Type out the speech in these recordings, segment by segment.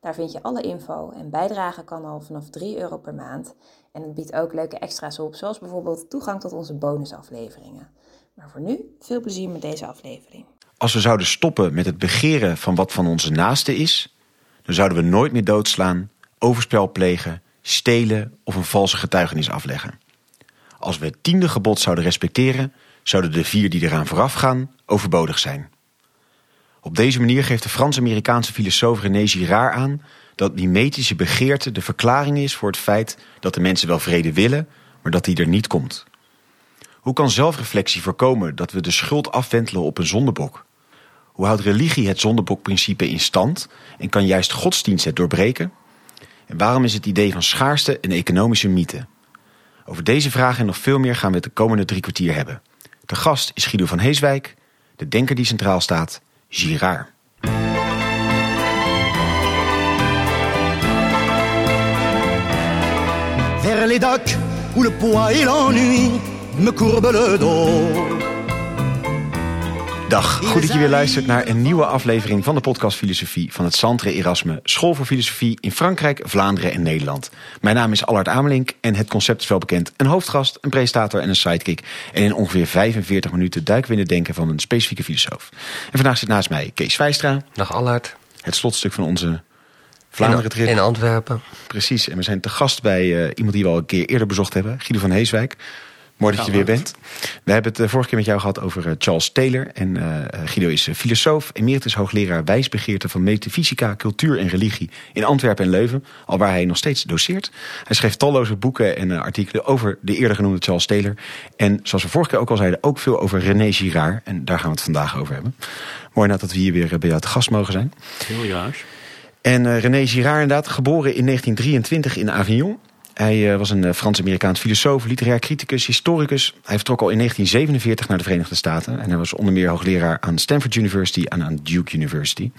Daar vind je alle info en bijdragen kan al vanaf 3 euro per maand. En het biedt ook leuke extra's op, zoals bijvoorbeeld toegang tot onze bonusafleveringen. Maar voor nu, veel plezier met deze aflevering. Als we zouden stoppen met het begeren van wat van onze naaste is, dan zouden we nooit meer doodslaan, overspel plegen, stelen of een valse getuigenis afleggen. Als we het tiende gebod zouden respecteren, zouden de vier die eraan vooraf gaan overbodig zijn. Op deze manier geeft de Frans-Amerikaanse filosoof René Girard aan dat mimetische begeerte de verklaring is voor het feit dat de mensen wel vrede willen, maar dat die er niet komt. Hoe kan zelfreflectie voorkomen dat we de schuld afwentelen op een zondebok? Hoe houdt religie het zondebokprincipe in stand en kan juist godsdienst het doorbreken? En waarom is het idee van schaarste een economische mythe? Over deze vragen en nog veel meer gaan we het de komende drie kwartier hebben. De gast is Guido van Heeswijk, de denker die centraal staat, Girard. Vers les docks où le poids et l'ennui me courbent le dos. Dag, goed dat je weer luistert naar een nieuwe aflevering van de podcast Filosofie van het Centre Erasme, School voor Filosofie in Frankrijk, Vlaanderen en Nederland. Mijn naam is Allard Amelink en het concept is wel bekend. Een hoofdgast, een presentator en een sidekick. En in ongeveer 45 minuten duiken we in het denken van een specifieke filosoof. En vandaag zit naast mij Kees Vijstra. Dag Allard. Het slotstuk van onze Vlaanderen trip. In Antwerpen. Precies, en we zijn te gast bij uh, iemand die we al een keer eerder bezocht hebben, Guido van Heeswijk. Mooi dat je weer bent. We hebben het vorige keer met jou gehad over Charles Taylor. En uh, Guido is filosoof, emeritus hoogleraar wijsbegeerte van metafysica, cultuur en religie in Antwerpen en Leuven. Al waar hij nog steeds doseert. Hij schreef talloze boeken en uh, artikelen over de eerder genoemde Charles Taylor. En zoals we vorige keer ook al zeiden, ook veel over René Girard. En daar gaan we het vandaag over hebben. Mooi dat we hier weer bij jou te gast mogen zijn. Heel graag. En uh, René Girard inderdaad, geboren in 1923 in Avignon. Hij was een Frans-Amerikaans filosoof, literair criticus, historicus. Hij vertrok al in 1947 naar de Verenigde Staten. En hij was onder meer hoogleraar aan Stanford University en aan Duke University.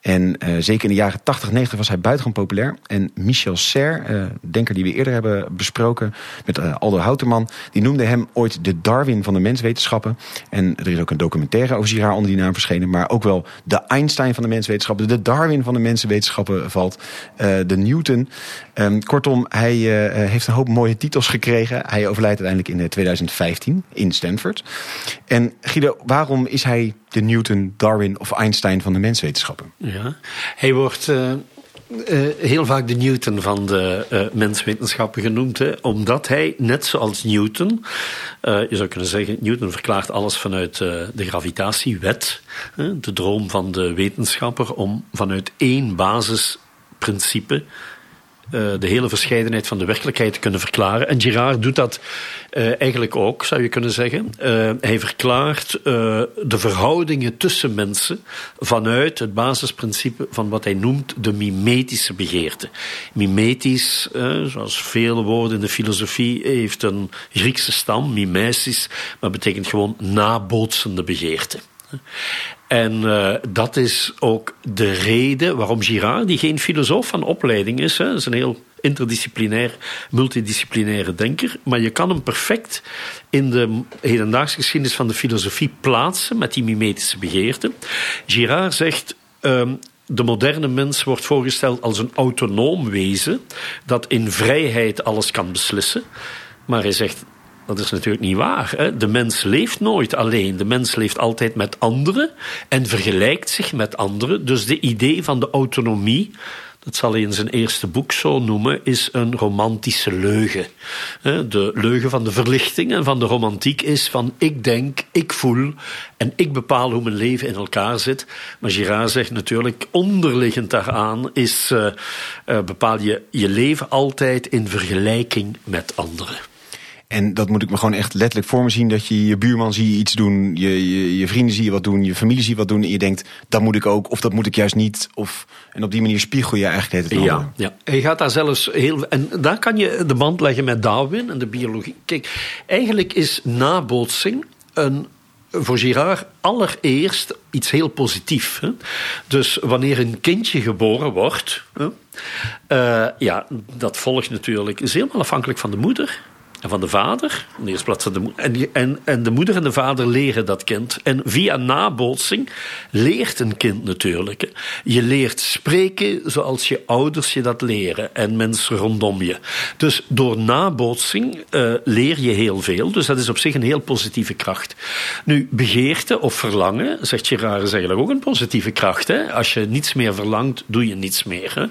En uh, zeker in de jaren 80, 90 was hij buitengewoon populair. En Michel Serre, uh, denker die we eerder hebben besproken met uh, Aldo Houterman, die noemde hem ooit de Darwin van de menswetenschappen. En er is ook een documentaire over Girard onder die naam verschenen. Maar ook wel de Einstein van de menswetenschappen, de Darwin van de mensenwetenschappen valt. de Newton. Um, kortom, hij heeft een hoop mooie titels gekregen. Hij overlijdt uiteindelijk in 2015 in Stanford. En Guido, waarom is hij de Newton, Darwin of Einstein van de menswetenschappen? Hij wordt uh, uh, heel vaak de Newton van de uh, menswetenschappen genoemd, hè, omdat hij, net zoals Newton, je zou kunnen zeggen, Newton verklaart alles vanuit de gravitatiewet, de droom van de wetenschapper om vanuit één basisprincipe uh, de hele verscheidenheid van de werkelijkheid te kunnen verklaren. En Girard doet dat uh, eigenlijk ook, zou je kunnen zeggen. Uh, hij verklaart de verhoudingen tussen mensen vanuit het basisprincipe van wat hij noemt de mimetische begeerte. Mimetisch, zoals vele woorden in de filosofie, heeft een Griekse stam, mimesis, maar betekent gewoon nabootsende begeerte. En uh, dat is ook de reden waarom Girard, die geen filosoof van opleiding is, hè, is een heel interdisciplinair, multidisciplinaire denker, maar je kan hem perfect in de hedendaagse geschiedenis van de filosofie plaatsen met die mimetische begeerte. Girard zegt. Um, de moderne mens wordt voorgesteld als een autonoom wezen dat in vrijheid alles kan beslissen. Maar hij zegt dat is natuurlijk niet waar. Hè? De mens leeft nooit alleen. De mens leeft altijd met anderen en vergelijkt zich met anderen. Dus de idee van de autonomie, dat zal hij in zijn eerste boek zo noemen, is een romantische leugen. De leugen van de verlichting en van de romantiek is van ik denk, ik voel en ik bepaal hoe mijn leven in elkaar zit. Maar Girard zegt natuurlijk, onderliggend daaraan is uh, bepaal je je leven altijd in vergelijking met anderen. En dat moet ik me gewoon echt letterlijk voor me zien. Dat je je buurman zie je iets doen, je, je, je vrienden zie je wat doen, je familie zie je wat doen. En je denkt, dat moet ik ook, of dat moet ik juist niet. Of, en op die manier spiegel je eigenlijk het Ja, ja. Hij gaat daar zelfs heel. En daar kan je de band leggen met Darwin en de biologie. Kijk, eigenlijk is nabootsing een voor Girard allereerst iets heel positiefs. Dus wanneer een kindje geboren wordt, hè, uh, ja, dat volgt natuurlijk, is helemaal afhankelijk van de moeder en van de vader. In de eerste plaats van de moeder. En, en, en de moeder en de vader leren dat kind. En via nabootsing leert een kind natuurlijk. Je leert spreken zoals je ouders je dat leren. En mensen rondom je. Dus door nabootsing uh, leer je heel veel. Dus dat is op zich een heel positieve kracht. Nu, begeerte of verlangen, zegt Gerard, is eigenlijk ook een positieve kracht. Hè? Als je niets meer verlangt, doe je niets meer. Hè?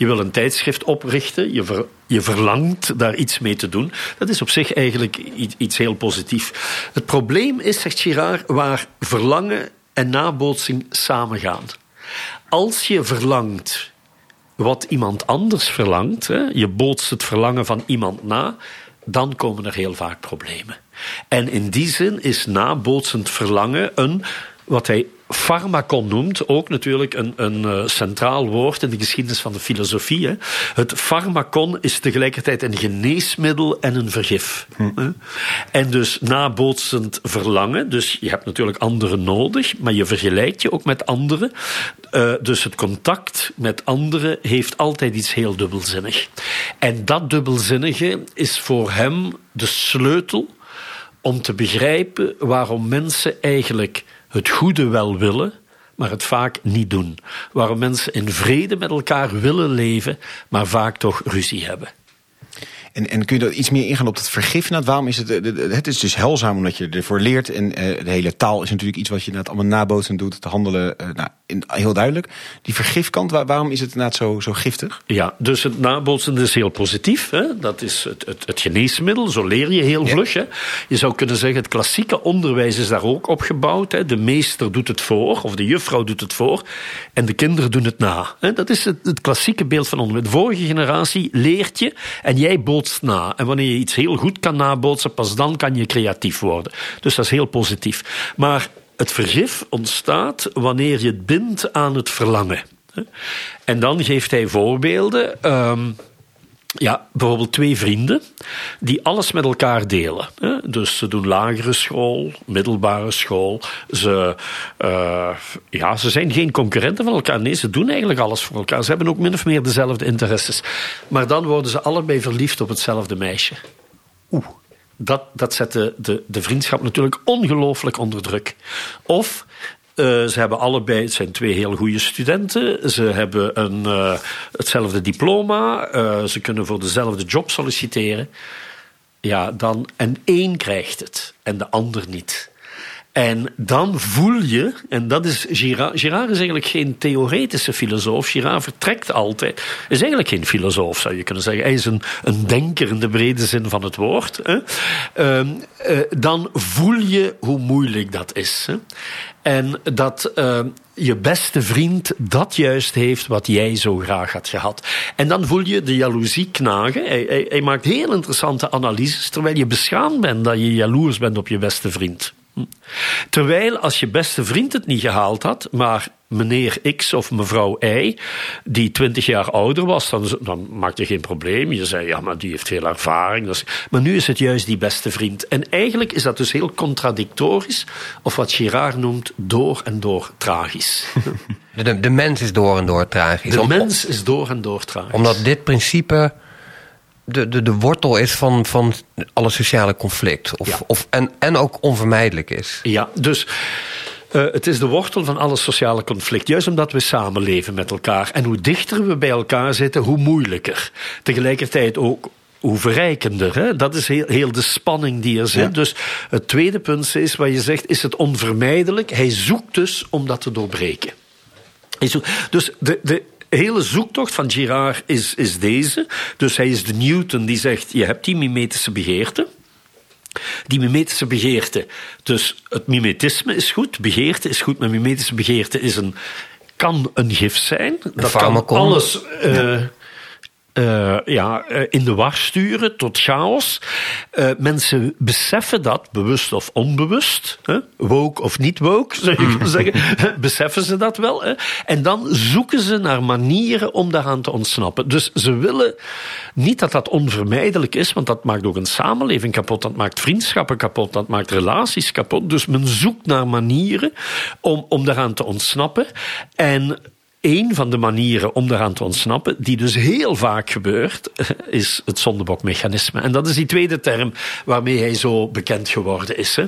Je wil een tijdschrift oprichten, je, je verlangt daar iets mee te doen. Dat is op zich eigenlijk iets, iets heel positiefs. Het probleem is, zegt Girard, waar verlangen en nabootsing samengaan. Als je verlangt wat iemand anders verlangt, hè, je bootst het verlangen van iemand na, dan komen er heel vaak problemen. En in die zin is nabootsend verlangen een, wat hij Pharmacon noemt, ook natuurlijk een, een uh, centraal woord in de geschiedenis van de filosofie. Hè. Het pharmacon is tegelijkertijd een geneesmiddel en een vergif. Hm. En dus nabootsend verlangen, dus je hebt natuurlijk anderen nodig, maar je vergelijkt je ook met anderen. Uh, dus het contact met anderen heeft altijd iets heel dubbelzinnig. En dat dubbelzinnige is voor hem de sleutel om te begrijpen waarom mensen eigenlijk het goede wel willen, maar het vaak niet doen. Waarom mensen in vrede met elkaar willen leven, maar vaak toch ruzie hebben. En, en kun je er iets meer ingaan op het vergif? Waarom is het, het is dus helzaam omdat je ervoor leert. En uh, de hele taal is natuurlijk iets wat je allemaal nabootsen doet. Het handelen, uh, nou, heel duidelijk. Die vergifkant, waar, waarom is het inderdaad zo, zo giftig? Ja, dus het nabootsen is heel positief. Hè? Dat is het, het, het, geneesmiddel, zo leer je heel vlug. Hè? Je zou kunnen zeggen, het klassieke onderwijs is daar ook op gebouwd. Hè? De meester doet het voor, of de juffrouw doet het voor. En de kinderen doen het na. Hè? Dat is het, het klassieke beeld van onderwijs. De vorige generatie leert je en jij bootst En wanneer je iets heel goed kan nabootsen, pas dan kan je creatief worden. Dus dat is heel positief. Maar het vergif ontstaat wanneer je het bindt aan het verlangen. En dan geeft hij voorbeelden. Um, ja, bijvoorbeeld twee vrienden die alles met elkaar delen. Dus ze doen lagere school, middelbare school. Ze, uh, ja, ze zijn geen concurrenten van elkaar. Nee, ze doen eigenlijk alles voor elkaar. Ze hebben ook min of meer dezelfde interesses. Maar dan worden ze allebei verliefd op hetzelfde meisje. Oeh dat, dat zet de, de, de vriendschap natuurlijk ongelooflijk onder druk. Of uh, ze hebben allebei, het zijn twee heel goede studenten. Ze hebben een, uh, hetzelfde diploma. Uh, ze kunnen voor dezelfde job solliciteren. Ja, dan, en één krijgt het en de ander niet. En dan voel je, en dat is Girard. Girard is eigenlijk geen theoretische filosoof. Girard vertrekt altijd. Is eigenlijk geen filosoof, zou je kunnen zeggen. Hij is een, een denker in de brede zin van het woord. Hè. Uh, dan voel je hoe moeilijk dat is. Hè. En dat uh, je beste vriend dat juist heeft wat jij zo graag had gehad. En dan voel je de jaloezie knagen. Hij, hij, hij maakt heel interessante analyses, terwijl je beschaamd bent dat je jaloers bent op je beste vriend. Terwijl als je beste vriend het niet gehaald had, maar meneer X of mevrouw Y, die twintig jaar ouder was, dan, dan maakte je geen probleem. Je zei, ja, maar die heeft veel ervaring. Dus, maar nu is het juist die beste vriend. En eigenlijk is dat dus heel contradictorisch, of wat Girard noemt, door en door tragisch. De, de mens is door en door tragisch. De mens is door en door tragisch. Omdat dit principe de, de, de wortel is van, van alle sociale conflict. Of, Ja. of, en, en ook onvermijdelijk is. Ja, dus uh, het is de wortel van alle sociale conflict. Juist omdat we samenleven met elkaar. En hoe dichter we bij elkaar zitten, hoe moeilijker. Tegelijkertijd ook hoe verrijkender. Hè? Dat is heel, heel de spanning die er zit. Ja. Dus het tweede punt is, wat je zegt, is het onvermijdelijk? Hij zoekt dus om dat te doorbreken. Dus de, de hele zoektocht van Girard is, is deze. Dus hij is de Newton die zegt, je hebt die mimetische begeerte. Die mimetische begeerte. Dus het mimetisme is goed, begeerte is goed, maar mimetische begeerte is een, kan een gif zijn. Dat kan alles. eh, eh, ja, eh, in de war sturen tot chaos. Eh, mensen beseffen dat, bewust of onbewust, hè? woke of niet woke, zou je zeggen, beseffen ze dat wel. Hè? En dan zoeken ze naar manieren om daaraan te ontsnappen. Dus ze willen niet dat dat onvermijdelijk is, want dat maakt ook een samenleving kapot, dat maakt vriendschappen kapot, dat maakt relaties kapot. Dus men zoekt naar manieren om, om daaraan te ontsnappen. En een van de manieren om daaraan te ontsnappen, die dus heel vaak gebeurt, is het zondebokmechanisme. En dat is die tweede term waarmee hij zo bekend geworden is. Hè.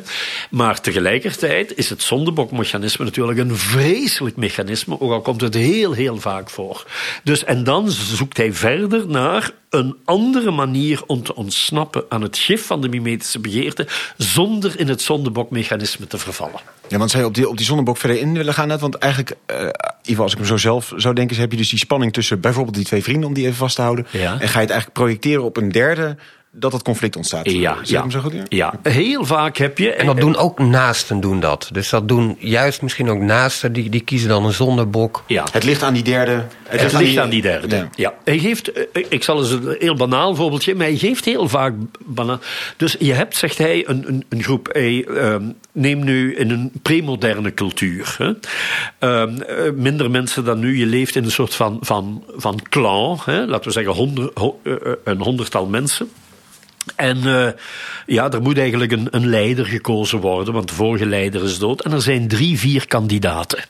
Maar tegelijkertijd is het zondebokmechanisme natuurlijk een vreselijk mechanisme, ook al komt het heel, heel vaak voor. Dus, en dan zoekt hij verder naar een andere manier om te ontsnappen aan het gif van de mimetische begeerte, zonder in het zondebokmechanisme te vervallen. Ja, want zou je op die, op die zonnebok verder in willen gaan? Net? Want eigenlijk, uh, Ivo, als ik hem zo zelf zou denken... heb je dus die spanning tussen bijvoorbeeld die twee vrienden... om die even vast te houden. Ja. En ga je het eigenlijk projecteren op een derde... dat het conflict ontstaat. Ja, ja. hem zo goed? ja, heel vaak heb je... En dat doen ook naasten doen dat. Dus dat doen juist misschien ook naasten, die, die kiezen dan een zondebok. Ja. Het ligt aan die derde. Het ligt aan die derde. Ja. Ja. Hij geeft, eh, ik zal eens een heel banaal voorbeeldje, maar hij geeft heel vaak banaal. Dus je hebt, zegt hij, een, een, een groep. Hij, ehm, neem nu in een premoderne cultuur. Hè. Ehm, eh, minder mensen dan nu. Je leeft in een soort van, van, van clan. Hè. Laten we zeggen honderd, eh, een honderdtal mensen. En eh, ja, er moet eigenlijk een, een leider gekozen worden, want de vorige leider is dood. En er zijn drie, vier kandidaten.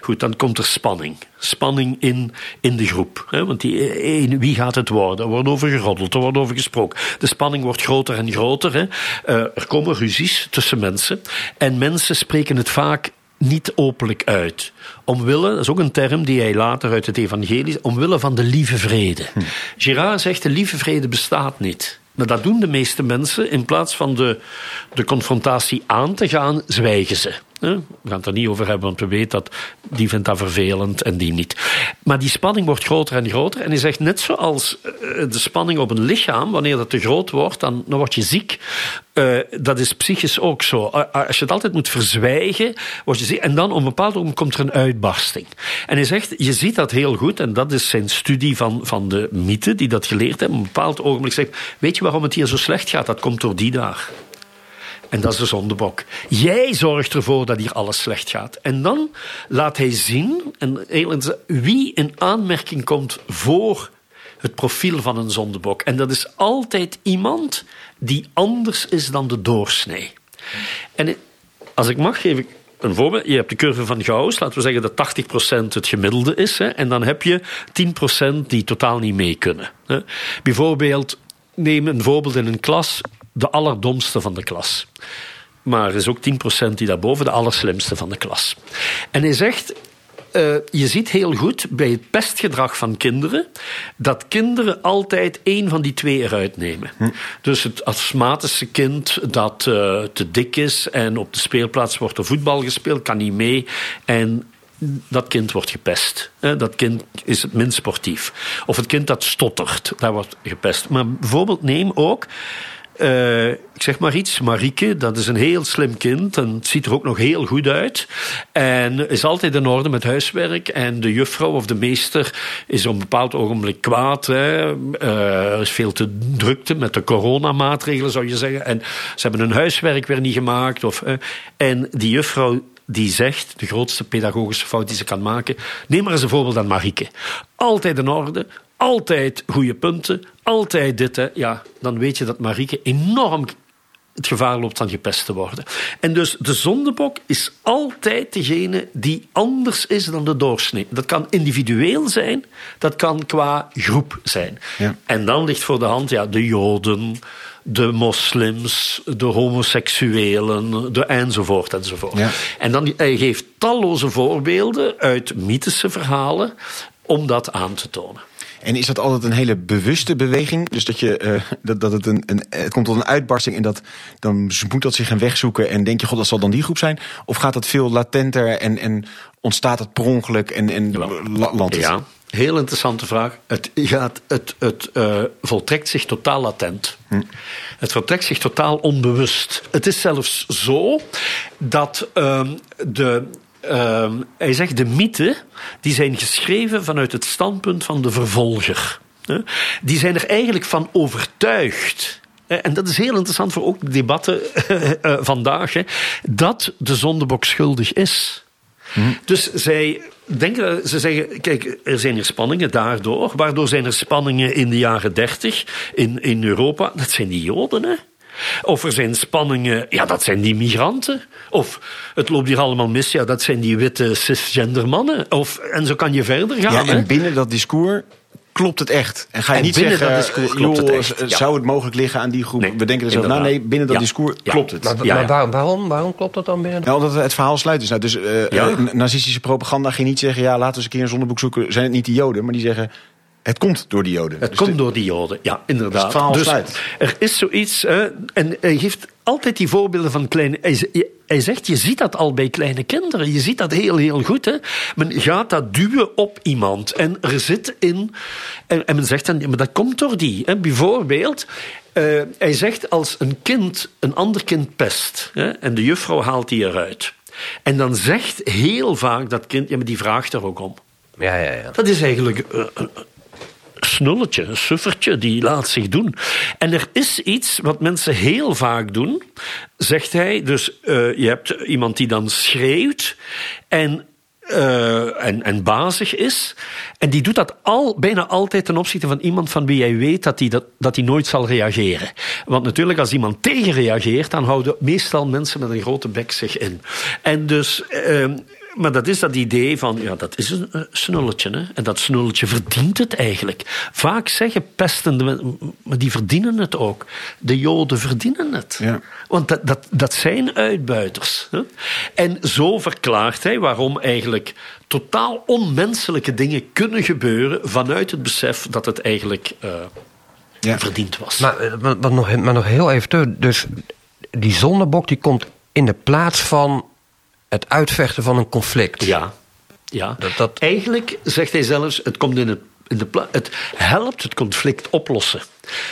Goed, dan komt er spanning. Spanning in, in de groep. Hè? Want die, eh, wie gaat het worden? Er wordt over geroddeld, er wordt over gesproken. De spanning wordt groter en groter. Hè? Eh, er komen ruzies tussen mensen. En mensen spreken het vaak niet openlijk uit. Omwille, dat is ook een term die hij later uit het evangelie... omwille van de lieve vrede. Girard zegt, de lieve vrede bestaat niet. Maar dat doen de meeste mensen. In plaats van de, de confrontatie aan te gaan, zwijgen ze. We gaan het er niet over hebben, want we weten dat die vindt dat vervelend en die niet. Maar die spanning wordt groter en groter. En hij zegt net zoals eh, de spanning op een lichaam, wanneer dat te groot wordt, dan, dan word je ziek. Eh, dat is psychisch ook zo. A- Als je het altijd moet verzwijgen, word je ziek. En dan op een bepaald moment komt er een uitbarsting. En hij zegt, je ziet dat heel goed, en dat is zijn studie van, van de mythe die dat geleerd hebben. Op een bepaald ogenblik zegt, weet je waarom het hier zo slecht gaat? Dat komt door die daar. En dat is de zondebok. Jij zorgt ervoor dat hier alles slecht gaat. En dan laat hij zien en wie in aanmerking komt voor het profiel van een zondebok. En dat is altijd iemand die anders is dan de doorsnee. En als ik mag, geef ik een voorbeeld. Je hebt de curve van Gauss. Laten we zeggen dat 80% het gemiddelde is. Hè, en dan heb je 10% die totaal niet mee kunnen. Hè. Bijvoorbeeld, neem een voorbeeld in een klas. De allerdomste van de klas. Maar er is ook 10% die daarboven de allerslimste van de klas. En hij zegt, eh, je ziet heel goed bij het pestgedrag van kinderen dat kinderen altijd één van die twee eruit nemen. Dus het astmatische kind dat eh, te dik is en op de speelplaats wordt er voetbal gespeeld, kan niet mee en dat kind wordt gepest. Dat kind is het minst sportief. Of het kind dat stottert, daar wordt gepest. Maar bijvoorbeeld neem ook eh, ik zeg maar iets, Marieke, dat is een heel slim kind en het ziet er ook nog heel goed uit. En is altijd in orde met huiswerk. En de juffrouw of de meester is op een bepaald ogenblik kwaad. Hè. Eh, er is veel te drukte met de coronamaatregelen, zou je zeggen. En ze hebben hun huiswerk weer niet gemaakt. Of, en die juffrouw die zegt, de grootste pedagogische fout die ze kan maken. Neem maar eens een voorbeeld aan Marieke. Altijd in orde, altijd goede punten, altijd dit. Hè. Ja, dan weet je dat Marieke enorm het gevaar loopt van gepest te worden. En dus de zondebok is altijd degene die anders is dan de doorsnee. Dat kan individueel zijn, dat kan qua groep zijn. Ja. En dan ligt voor de hand ja, de Joden, de moslims, de homoseksuelen, de enzovoort enzovoort. Ja. En dan, hij geeft talloze voorbeelden uit mythische verhalen om dat aan te tonen. En is dat altijd een hele bewuste beweging? Dus dat, je, eh, dat, dat het, een, een, het komt tot een uitbarsting en dat, dan moet dat zich een weg zoeken en denk je, god, dat zal dan die groep zijn? Of gaat dat veel latenter en, en ontstaat het per ongeluk en, en la- landt het? Ja, heel interessante vraag. Het, gaat, het, het eh, voltrekt zich totaal latent. Het voltrekt zich totaal onbewust. Het is zelfs zo dat ehm, de. Ehm, hij zegt de mythen die zijn geschreven vanuit het standpunt van de vervolger. die zijn er eigenlijk van overtuigd. En dat is heel interessant voor ook de debatten eh, vandaag. Hè, dat de zondebok schuldig is. Dus zij denken, ze zeggen, kijk, er zijn hier spanningen daardoor. Waardoor zijn er spanningen in de jaren dertig in, in Europa? Dat zijn die Joden, hè? Of er zijn spanningen, ja, dat zijn die migranten. Of het loopt hier allemaal mis, ja, dat zijn die witte cisgender mannen. Of, en zo kan je verder gaan. Ja, hè? en binnen dat discours klopt het echt. En ga je En niet binnen zeggen, dat discours eh, klopt joh, het echt, eh, ja. zou het mogelijk liggen aan die groep? Nee, We denken er zo nou nee, binnen dat Ja. discours Ja. klopt het. Maar, Ja, maar ja. waar- waarom, waarom klopt dat dan binnen? Ja, omdat het verhaal sluit is. Nou, dus eh, Ja. eh, nazistische propaganda ging niet zeggen... ja, laten we eens een keer een zondeboek zoeken. Zijn het niet die Joden? Maar die zeggen, het komt door die Joden. Het Dus komt de- door die Joden, ja, inderdaad. het dus er is zoiets, hè, en hij geeft altijd die voorbeelden van kleine. Hij, hij zegt, je ziet dat al bij kleine kinderen. Je ziet dat heel, heel goed. Hè. Men gaat dat duwen op iemand. En er zit in. En, en men zegt dan, ja, maar dat komt door die. Hè. Bijvoorbeeld. eh, hij zegt als een kind een ander kind pest. Hè, en de juffrouw haalt die eruit. En dan zegt heel vaak dat kind, ja, maar die vraagt er ook om. Ja, ja, ja. Dat is eigenlijk eh, een snulletje, een suffertje, die laat zich doen. En er is iets wat mensen heel vaak doen, zegt hij. Dus eh, je hebt iemand die dan schreeuwt en, eh, en, en bazig is. En die doet dat al, bijna altijd ten opzichte van iemand van wie jij weet dat hij dat, dat die nooit zal reageren. Want natuurlijk, als iemand tegenreageert, dan houden meestal mensen met een grote bek zich in. En dus. eh, maar dat is dat idee van, ja, dat is een eh, snulletje. Hè? En dat snulletje verdient het eigenlijk. Vaak zeggen pestende mensen, maar die verdienen het ook. De Joden verdienen het. Ja. Want dat, dat, dat zijn uitbuiters. Hè? En zo verklaart hij waarom eigenlijk totaal onmenselijke dingen kunnen gebeuren vanuit het besef dat het eigenlijk eh, Ja. verdiend was. Maar, eh, maar, maar nog, maar nog heel even terug. Dus die zondebok die komt in de plaats van het uitvechten van een conflict. Ja, ja. Dat- dat- Eigenlijk zegt hij zelfs, het komt in het. In de het helpt het conflict oplossen.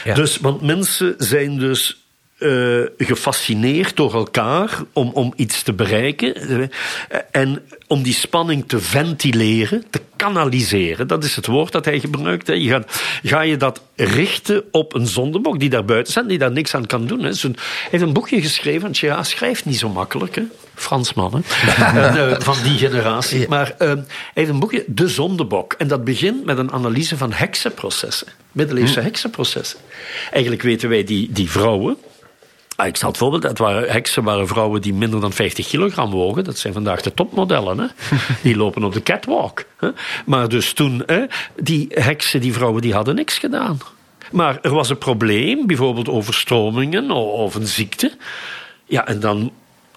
Ja. Dus, want mensen zijn dus eh, gefascineerd door elkaar om, om iets te bereiken. Eh, en om die spanning te ventileren, te kanaliseren. Dat is het woord dat hij gebruikt. Hè. Je gaat, ga je dat richten op een zondebok die daar buiten staat, die daar niks aan kan doen. Hij heeft een boekje geschreven, want ja, schrijft niet zo makkelijk. Hè. Fransman, hè. En, eh, van die generatie. Maar eh, hij heeft een boekje, De Zondebok. En dat begint met een analyse van heksenprocessen. Middeleeuwse heksenprocessen. Eigenlijk weten wij die, die vrouwen. Ah, ik zal het voorbeeld, dat waren, heksen waren vrouwen die minder dan 50 kilogram wogen. Dat zijn vandaag de topmodellen. Hè? Die lopen op de catwalk. Hè? Maar dus toen, hè, die heksen, die vrouwen, die hadden niks gedaan. Maar er was een probleem, bijvoorbeeld overstromingen of een ziekte. Ja, en dan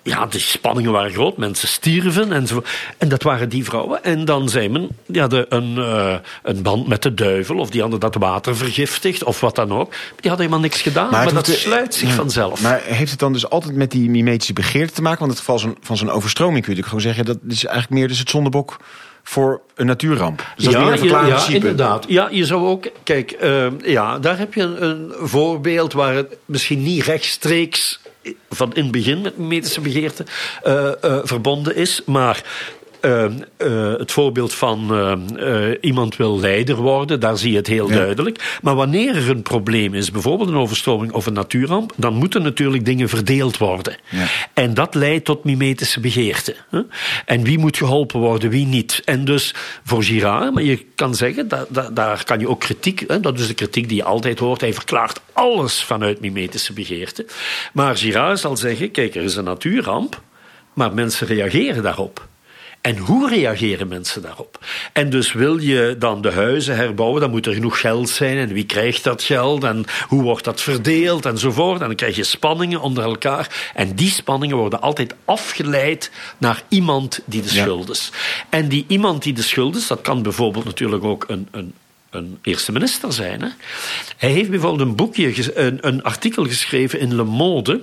ja, de spanningen waren groot, mensen stierven en zo. En dat waren die vrouwen. En dan zei men, die hadden een, eh, een band met de duivel, of die hadden dat water vergiftigd, of wat dan ook. Die hadden helemaal niks gedaan, maar, dat sluit zich vanzelf. Maar heeft het dan dus altijd met die mimetische begeerte te maken? Want in het geval van zo'n overstroming kun je natuurlijk gewoon zeggen... dat is eigenlijk meer dus het zondebok voor een natuurramp. Dus dat is meer een ja, inderdaad. Ja, je zou ook... Kijk, eh, ja, daar heb je een, een voorbeeld waar het misschien niet rechtstreeks van in het begin met mimetische begeerte eh, eh, verbonden is, maar... eh, eh, het voorbeeld van eh, iemand wil leider worden, daar zie je het heel Ja. duidelijk. Maar wanneer er een probleem is, bijvoorbeeld een overstroming of een natuurramp, dan moeten natuurlijk dingen verdeeld worden. Ja. En dat leidt tot mimetische begeerte. hè. En wie moet geholpen worden, wie niet. En dus voor Girard, maar je kan zeggen, da- da- daar kan je ook kritiek, hè, dat is de kritiek die je altijd hoort, hij verklaart alles vanuit mimetische begeerte. Maar Girard zal zeggen, kijk, er is een natuurramp, maar mensen reageren daarop. En hoe reageren mensen daarop? En dus wil je dan de huizen herbouwen, dan moet er genoeg geld zijn. En wie krijgt dat geld? En hoe wordt dat verdeeld? Enzovoort. En dan krijg je spanningen onder elkaar. En die spanningen worden altijd afgeleid naar iemand die de schuld is. En die iemand die de schuld is, dat kan bijvoorbeeld natuurlijk ook een, een een eerste minister zijn. Hè? Hij heeft bijvoorbeeld een boekje, een, een artikel geschreven in Le Monde.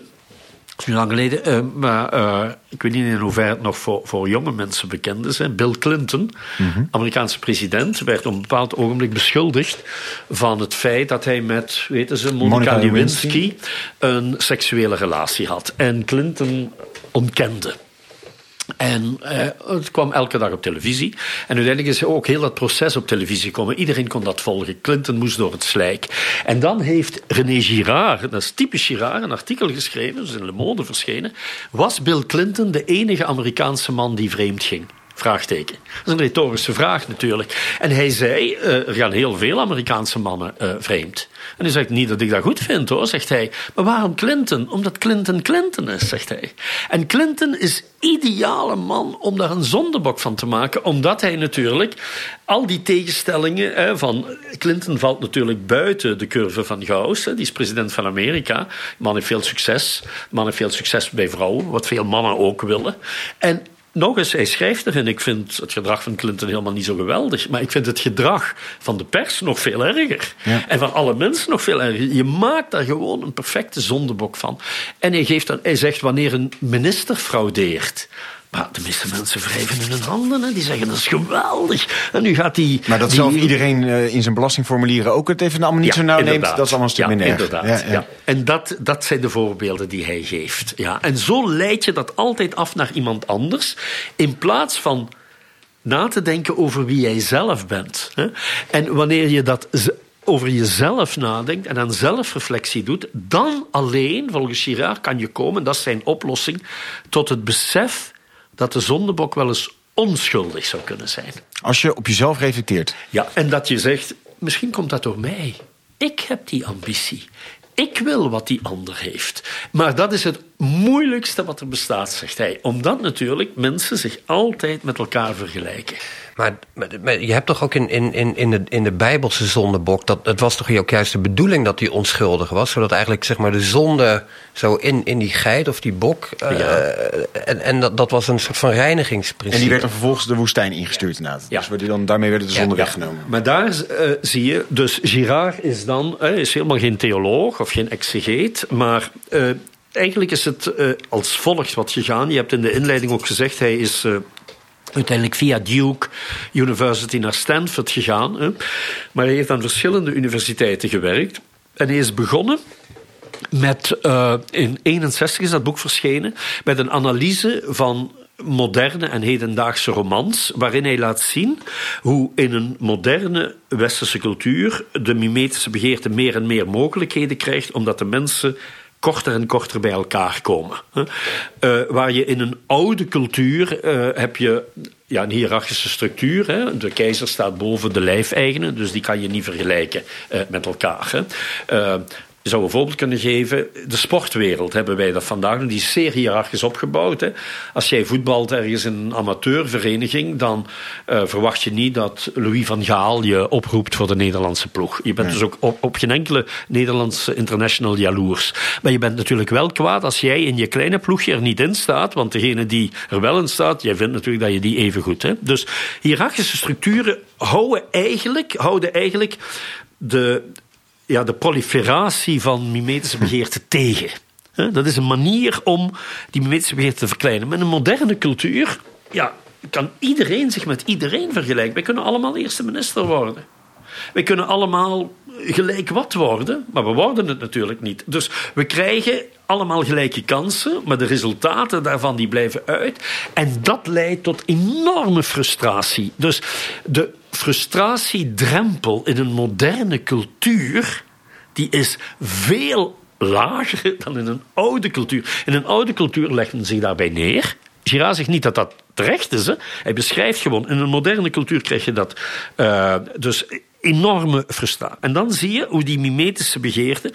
Is nu lang geleden, eh, maar eh, ik weet niet in hoeverre het nog voor, voor jonge mensen bekend is. Hè. Bill Clinton, Amerikaanse president, werd op een bepaald ogenblik beschuldigd van het feit dat hij met, weten ze, Monica, Lewinsky een seksuele relatie had. En Clinton ontkende. En eh, het kwam elke dag op televisie. En uiteindelijk is ook heel dat proces op televisie gekomen. Iedereen kon dat volgen. Clinton moest door het slijk. En dan heeft René Girard, dat is typisch Girard, een artikel geschreven, dus in Le Monde verschenen. Was Bill Clinton de enige Amerikaanse man die vreemd ging? Dat is een retorische vraag natuurlijk. En hij zei, uh, er gaan heel veel Amerikaanse mannen uh, vreemd. En hij zegt, niet dat ik dat goed vind hoor, zegt hij. Maar waarom Clinton? Omdat Clinton Clinton is, zegt hij. En Clinton is ideale man om daar een zondebok van te maken. Omdat hij natuurlijk al die tegenstellingen hè, van... Clinton valt natuurlijk buiten de curve van Gauss. Die is president van Amerika. Man heeft veel succes. Man heeft veel succes bij vrouwen, wat veel mannen ook willen. En nog eens, hij schrijft erin. Ik vind het gedrag van Clinton helemaal niet zo geweldig. Maar ik vind het gedrag van de pers nog veel erger. Ja. En van alle mensen nog veel erger. Je maakt daar gewoon een perfecte zondebok van. En hij, geeft dan, hij zegt wanneer een minister fraudeert. Maar de meeste mensen wrijven in hun handen. Hè. Die zeggen dat is geweldig. En nu gaat die. Maar dat die... zelf iedereen uh, in zijn belastingformulieren ook het even allemaal niet ja, zo nauw inderdaad. neemt. Dat is allemaal een stuk ja, minder. Inderdaad. Ja, En dat, dat zijn de voorbeelden die hij geeft. Ja. En zo leid je dat altijd af naar iemand anders. In plaats van na te denken over wie jij zelf bent. Hè. En wanneer je dat over jezelf nadenkt en aan zelfreflectie doet, dan alleen, volgens Girard, kan je komen, dat is zijn oplossing, tot het besef dat de zondebok wel eens onschuldig zou kunnen zijn. Als je op jezelf reflecteert. Ja, en dat je zegt, misschien komt dat door mij. Ik heb die ambitie. Ik wil wat die ander heeft. Maar dat is het moeilijkste wat er bestaat, zegt hij. Omdat natuurlijk mensen zich altijd met elkaar vergelijken. Maar, maar, je hebt toch ook in, in, in, de, in de Bijbelse zondebok... Dat, het was toch ook juist de bedoeling dat hij onschuldig was... zodat eigenlijk zeg maar, de zonde zo in, in die geit of die bok... Uh, ja. en, en dat, dat was een soort van reinigingsprincipe. En die werd dan vervolgens de woestijn ingestuurd inderdaad. Ja. Dus dan, daarmee werd de zonde ja. weggenomen. Maar daar uh, zie je... Dus Girard is dan uh, is helemaal geen theoloog of geen exegeet... maar eigenlijk is het als volgt wat gegaan. Je hebt in de inleiding ook gezegd... hij is uiteindelijk via Duke University naar Stanford gegaan. Hè. Maar hij heeft aan verschillende universiteiten gewerkt. En hij is begonnen met, uh, in 61 is dat boek verschenen, met een analyse van moderne en hedendaagse romans, waarin hij laat zien hoe in een moderne westerse cultuur de mimetische begeerte meer en meer mogelijkheden krijgt, omdat de mensen korter en korter bij elkaar komen. Uh, waar je in een oude cultuur uh, heb je ja, een hiërarchische structuur. Hè. De keizer staat boven de lijfeigenen, dus die kan je niet vergelijken uh, met elkaar. Hè. Je zou een voorbeeld kunnen geven. De sportwereld hebben wij dat vandaag. Die is zeer hiërarchisch opgebouwd. Hè. Als jij voetbalt ergens in een amateurvereniging, dan uh, verwacht je niet dat Louis van Gaal je oproept voor de Nederlandse ploeg. Je bent nee. dus ook op, op, geen enkele Nederlandse international jaloers. Maar je bent natuurlijk wel kwaad als jij in je kleine ploegje er niet in staat, want degene die er wel in staat, jij vindt natuurlijk dat je die even goed hebt. Dus hiërarchische structuren houden eigenlijk, houden eigenlijk de, ja, de proliferatie van mimetische begeerte tegen. Dat is een manier om die mimetische begeerte te verkleinen. Met een moderne cultuur ja, kan iedereen zich met iedereen vergelijken. Wij kunnen allemaal eerste minister worden. Wij kunnen allemaal gelijk wat worden, maar we worden het natuurlijk niet. Dus we krijgen allemaal gelijke kansen, maar de resultaten daarvan die blijven uit. En dat leidt tot enorme frustratie. Dus de frustratiedrempel in een moderne cultuur, die is veel lager dan in een oude cultuur. In een oude cultuur leggen zich daarbij neer. Girard zegt niet dat dat terecht is. Hè. Hij beschrijft gewoon, in een moderne cultuur krijg je dat. Uh, dus enorme frustratie. En dan zie je hoe die mimetische begeerte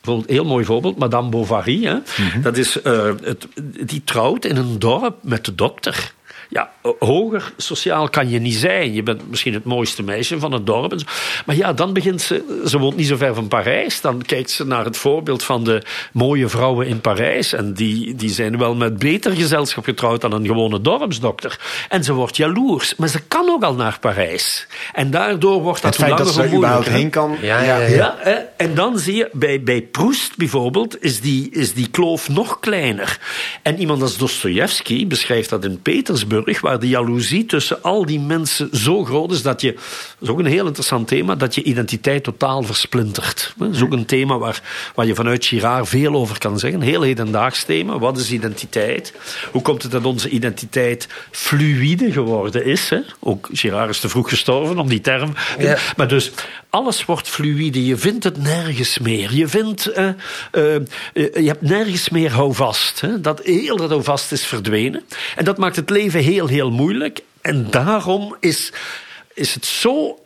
Bijvoorbeeld, heel mooi voorbeeld, Madame Bovary. Hè? Mm -hmm. dat is, uh, het, die trouwt in een dorp met de dokter. Ja, hoger sociaal kan je niet zijn. Je bent misschien het mooiste meisje van het dorp. Maar ja, dan begint ze... Ze woont niet zo ver van Parijs. Dan kijkt ze naar het voorbeeld van de mooie vrouwen in Parijs. En die, die zijn wel met beter gezelschap getrouwd dan een gewone dorpsdokter. En ze wordt jaloers. Maar ze kan ook al naar Parijs. En daardoor wordt dat Het feit dat ze er überhaupt heen kan. Ja, ja, ja. ja hè? en dan zie je, bij, bij Proest bijvoorbeeld, is die, is die kloof nog kleiner. En iemand als Dostoevsky beschrijft dat in Petersburg Waar de jaloezie tussen al die mensen zo groot is dat je, dat is ook een heel interessant thema, dat je identiteit totaal versplintert. Dat is ook een thema waar, waar je vanuit Girard veel over kan zeggen. Een heel hedendaags thema. Wat is identiteit? Hoe komt het dat onze identiteit fluïde geworden is? Hè? Ook Girard is te vroeg gestorven om die term. Ja. Maar dus alles wordt fluïde. Je vindt het nergens meer. Je vindt, eh, eh, eh, je hebt nergens meer houvast. Hè? Dat heel dat houvast is verdwenen. En dat maakt het leven heel, heel moeilijk. En daarom is, is het zo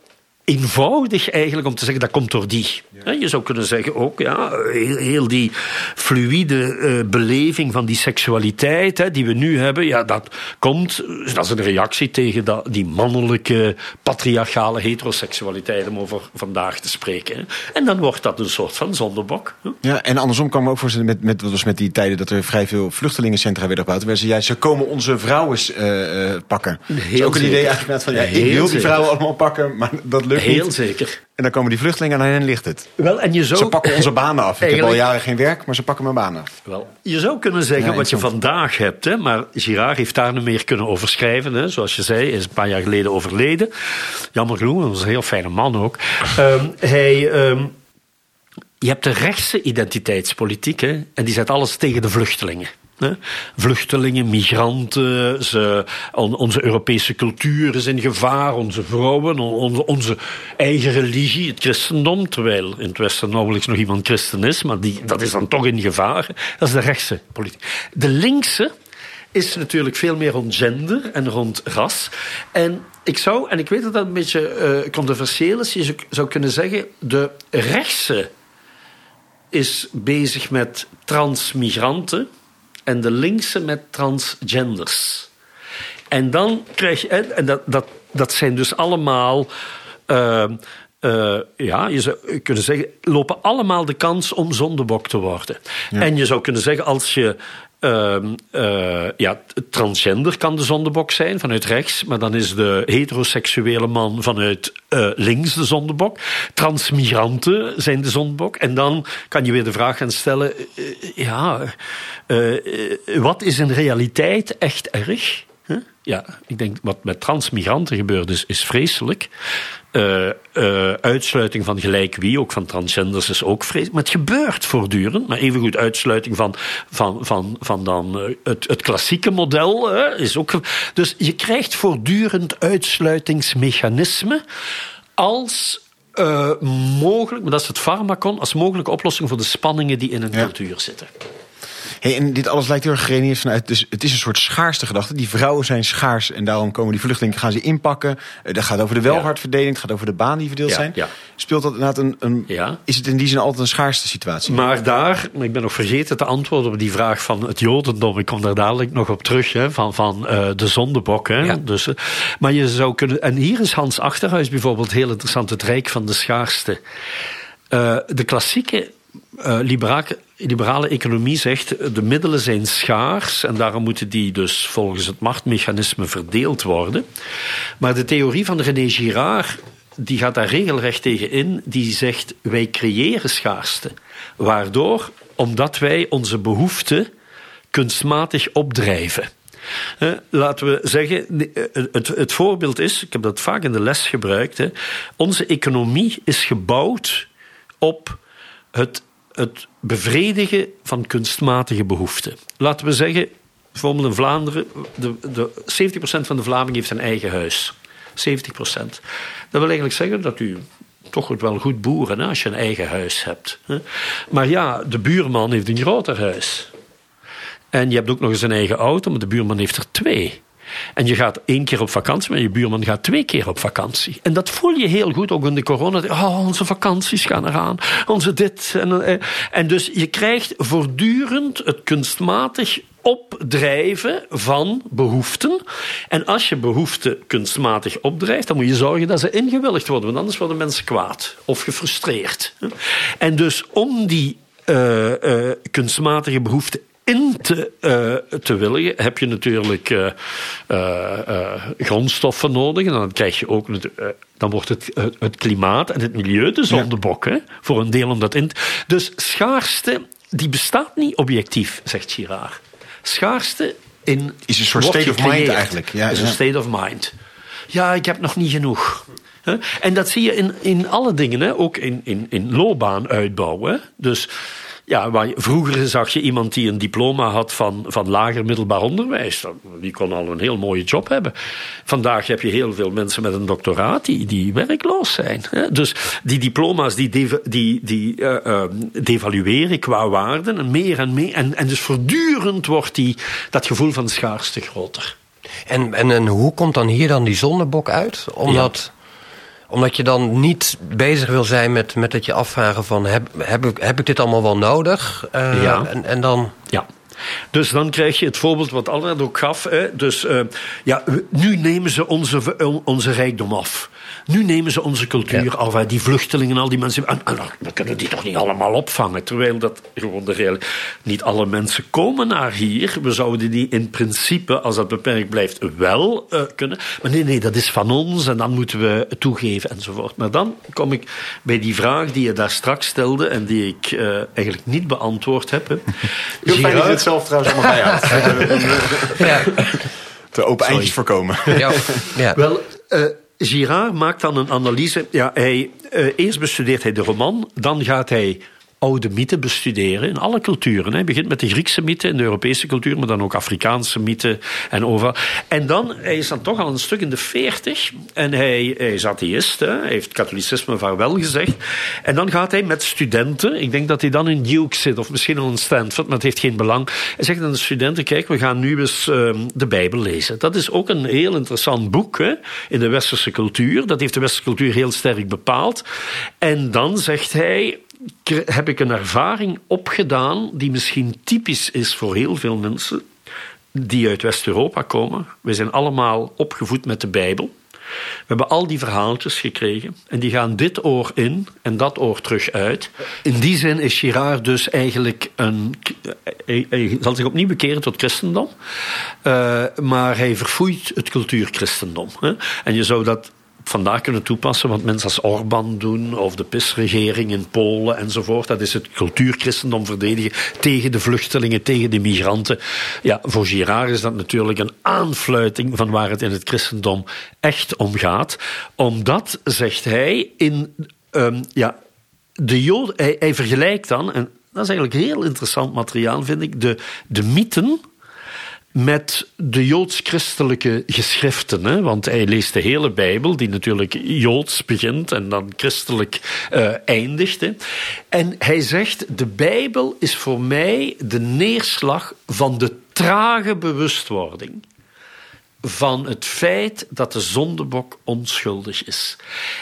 eenvoudig eigenlijk om te zeggen dat komt door die. Je zou kunnen zeggen ook, ja, heel, heel die fluïde eh, beleving van die seksualiteit hè, die we nu hebben, ja, dat komt, dat is een reactie tegen dat, die mannelijke patriarchale heteroseksualiteit om over vandaag te spreken. hè. En dan wordt dat een soort van zondebok. hè. Ja, en andersom kan me ook voorstellen, met, met, wat was met die tijden dat er vrij veel vluchtelingencentra werden gebouwd. Waar ze juist, ze komen onze vrouwen eh, eh, pakken. dat is ook een idee eigenlijk van, ja, ik Heel wil die vrouwen allemaal pakken, maar dat lukt Heel niet. zeker. En dan komen die vluchtelingen en aan hen ligt het. Wel, en je zou, Ze pakken onze banen af. Ik heb al jaren geen werk, maar ze pakken mijn banen af. Wel, je zou kunnen zeggen Ja, wat je vandaag hebt, hè, maar Girard heeft daar niet meer kunnen over schrijven. Hè, zoals je zei, hij is een paar jaar geleden overleden. Jammer genoeg, dat was een heel fijne man ook. Ehm, hij, ehm, je hebt de rechtse identiteitspolitiek hè, en die zet alles tegen de vluchtelingen. Vluchtelingen, migranten, ze, on- onze Europese cultuur is in gevaar, onze vrouwen, on- onze, eigen religie, het christendom, terwijl in het Westen nauwelijks nog iemand christen is, maar die, dat is dan toch in gevaar. Dat is de rechtse politiek. De linkse is natuurlijk veel meer rond gender en rond ras. En ik zou, en ik weet dat dat een beetje eh, controversieel is, je zou kunnen zeggen, de rechtse is bezig met transmigranten en de linkse met transgenders. En dan krijg je, en dat, dat, dat zijn dus allemaal, eh, eh, ja, je zou kunnen zeggen, lopen allemaal de kans om zondebok te worden. En je zou kunnen zeggen, als je ehm, eh, ja, transgender kan de zondebok zijn vanuit rechts, maar dan is de heteroseksuele man vanuit eh, links de zondebok. Transmigranten zijn de zondebok. En dan kan je weer de vraag gaan stellen: eh, ja, wat is in realiteit echt erg? Ja, ik denk wat met transmigranten gebeurt is, is vreselijk. Eh, eh, uitsluiting van gelijk wie, ook van transgenders, is ook vreselijk. Maar het gebeurt voortdurend. Maar evengoed uitsluiting van, van, van, van dan, eh, het, het klassieke model is ook. Dus je krijgt voortdurend uitsluitingsmechanismen als mogelijk, maar dat is het farmacon, als mogelijke oplossing voor de spanningen die in een Ja. cultuur zitten. Hey, en dit alles lijkt heel erg geredeneerd vanuit. Dus het is een soort schaarste gedachte. Die vrouwen zijn schaars en daarom komen die vluchtelingen gaan ze inpakken. Eh, dat gaat over de welvaartverdeling, het gaat over de banen die verdeeld Ja, zijn. ja. Speelt dat inderdaad een, een. Ja. Is het in die zin altijd een schaarste situatie? Maar daar, maar ik ben nog vergeten te antwoorden op die vraag van het Jodendom. Ik kom daar dadelijk nog op terug, hè, van, van eh, de zondebok. Hè. Dus, eh, maar je zou kunnen. En hier is Hans Achterhuis bijvoorbeeld heel interessant, het Rijk van de Schaarste. De klassieke libera- liberale economie zegt eh, de middelen zijn schaars en daarom moeten die dus volgens het machtmechanisme verdeeld worden. Maar de theorie van René Girard die gaat daar regelrecht tegen in. Die zegt wij creëren schaarste. Waardoor, omdat wij onze behoeften kunstmatig opdrijven. Eh, laten we zeggen, het, het voorbeeld is, ik heb dat vaak in de les gebruikt, hè, onze economie is gebouwd op het, het bevredigen van kunstmatige behoeften. Laten we zeggen, bijvoorbeeld in Vlaanderen, de, de, 70% van de Vlamingen heeft een eigen huis. 70%. Dat wil eigenlijk zeggen dat u toch wel goed boeren als je een eigen huis hebt. Maar ja, de buurman heeft een groter huis. En je hebt ook nog eens een eigen auto, maar de buurman heeft er twee. En je gaat één keer op vakantie, maar je buurman gaat twee keer op vakantie. En dat voel je heel goed, ook in de corona. Oh, onze vakanties gaan eraan. Onze dit. En, eh, en dus je krijgt voortdurend het kunstmatig opdrijven van behoeften. En als je behoeften kunstmatig opdrijft, dan moet je zorgen dat ze ingewilligd worden. Want anders worden mensen kwaad of gefrustreerd. En dus om die eh, eh, kunstmatige behoeften in te, eh, te willigen, heb je natuurlijk eh, eh, grondstoffen nodig. En dan krijg je ook dan wordt het, het, klimaat en het milieu de zondebok. Hè, voor een deel om dat in. Dus schaarste, die bestaat niet objectief, zegt Girard. Schaarste in Is een soort state of mind eigenlijk. Ja, is ja. een state of mind. Ja, ik heb nog niet genoeg. Hè? En dat zie je in, in alle dingen, hè? ook in, in, in loopbaanuitbouw. Hè? Dus ja, waar je- vroeger zag je iemand die een diploma had van, van lager middelbaar onderwijs. Die kon al een heel mooie job hebben. Vandaag heb je heel veel mensen met een doctoraat die, die werkloos zijn. Dus die diploma's die, die, die eh, eh, devalueren qua waarde en meer en meer. En, en dus voortdurend wordt die, dat gevoel van schaarste groter. En, en, en hoe komt dan hier dan die zondebok uit? Omdat, omdat je dan niet bezig wil zijn met, met het je afvragen van... heb, heb, ik, heb ik dit allemaal wel nodig? Eh, Ja. en, en dan... Ja. Dus dan krijg je het voorbeeld wat Albert ook gaf. Hè. Dus eh, ja, nu nemen ze onze, onze rijkdom af. Nu nemen ze onze cultuur af. hè. Die vluchtelingen, al die mensen. En, en we kunnen die toch niet allemaal opvangen. Terwijl dat gewoon de real. Niet alle mensen komen naar hier. We zouden die in principe, als dat beperkt blijft, wel eh, kunnen. Maar nee, nee, dat is van ons en dan moeten we het toegeven enzovoort. Maar dan kom ik bij die vraag die je daar straks stelde en die ik eh, eigenlijk niet beantwoord heb. Hè. Zelf trouwens allemaal bijhoudt. Ja, De open eindjes voorkomen. ja, ja. Wel, eh Girard maakt dan een analyse. Ja, hij, eh, eerst bestudeert hij de roman, dan gaat hij oude mythen bestuderen in alle culturen. Hij begint met de Griekse mythen in de Europese cultuur, maar dan ook Afrikaanse mythen en overal. En dan, hij is dan toch al een stuk in de veertig en hij, hij is atheïst, hè. hij heeft katholicisme vaarwel gezegd. En dan gaat hij met studenten, ik denk dat hij dan in Duke zit of misschien al in Stanford, maar het heeft geen belang. Hij zegt aan de studenten, kijk, we gaan nu eens ehm, de Bijbel lezen. Dat is ook een heel interessant boek hè, in de westerse cultuur. Dat heeft de westerse cultuur heel sterk bepaald. En dan zegt hij, heb ik een ervaring opgedaan die misschien typisch is voor heel veel mensen die uit West-Europa komen. We zijn allemaal opgevoed met de Bijbel. We hebben al die verhaaltjes gekregen en die gaan dit oor in en dat oor terug uit. In die zin is Girard dus eigenlijk een. Hij, zal zich opnieuw bekeren tot christendom, eh, maar hij verfoeit het cultuurchristendom. Hè? En je zou dat vandaag kunnen toepassen, wat mensen als Orbán doen, of de PIS-regering in Polen enzovoort. Dat is het cultuurchristendom verdedigen tegen de vluchtelingen, tegen de migranten. Ja, voor Girard is dat natuurlijk een aanfluiting van waar het in het christendom echt om gaat. Omdat, zegt hij, in ehm, ja, de hij, hij vergelijkt dan, en dat is eigenlijk heel interessant materiaal, vind ik, de, de mythen met de joods-christelijke geschriften. Hè? Want hij leest de hele Bijbel, die natuurlijk joods begint en dan christelijk eh, eindigt. En hij zegt, de Bijbel is voor mij de neerslag van de trage bewustwording van het feit dat de zondebok onschuldig is.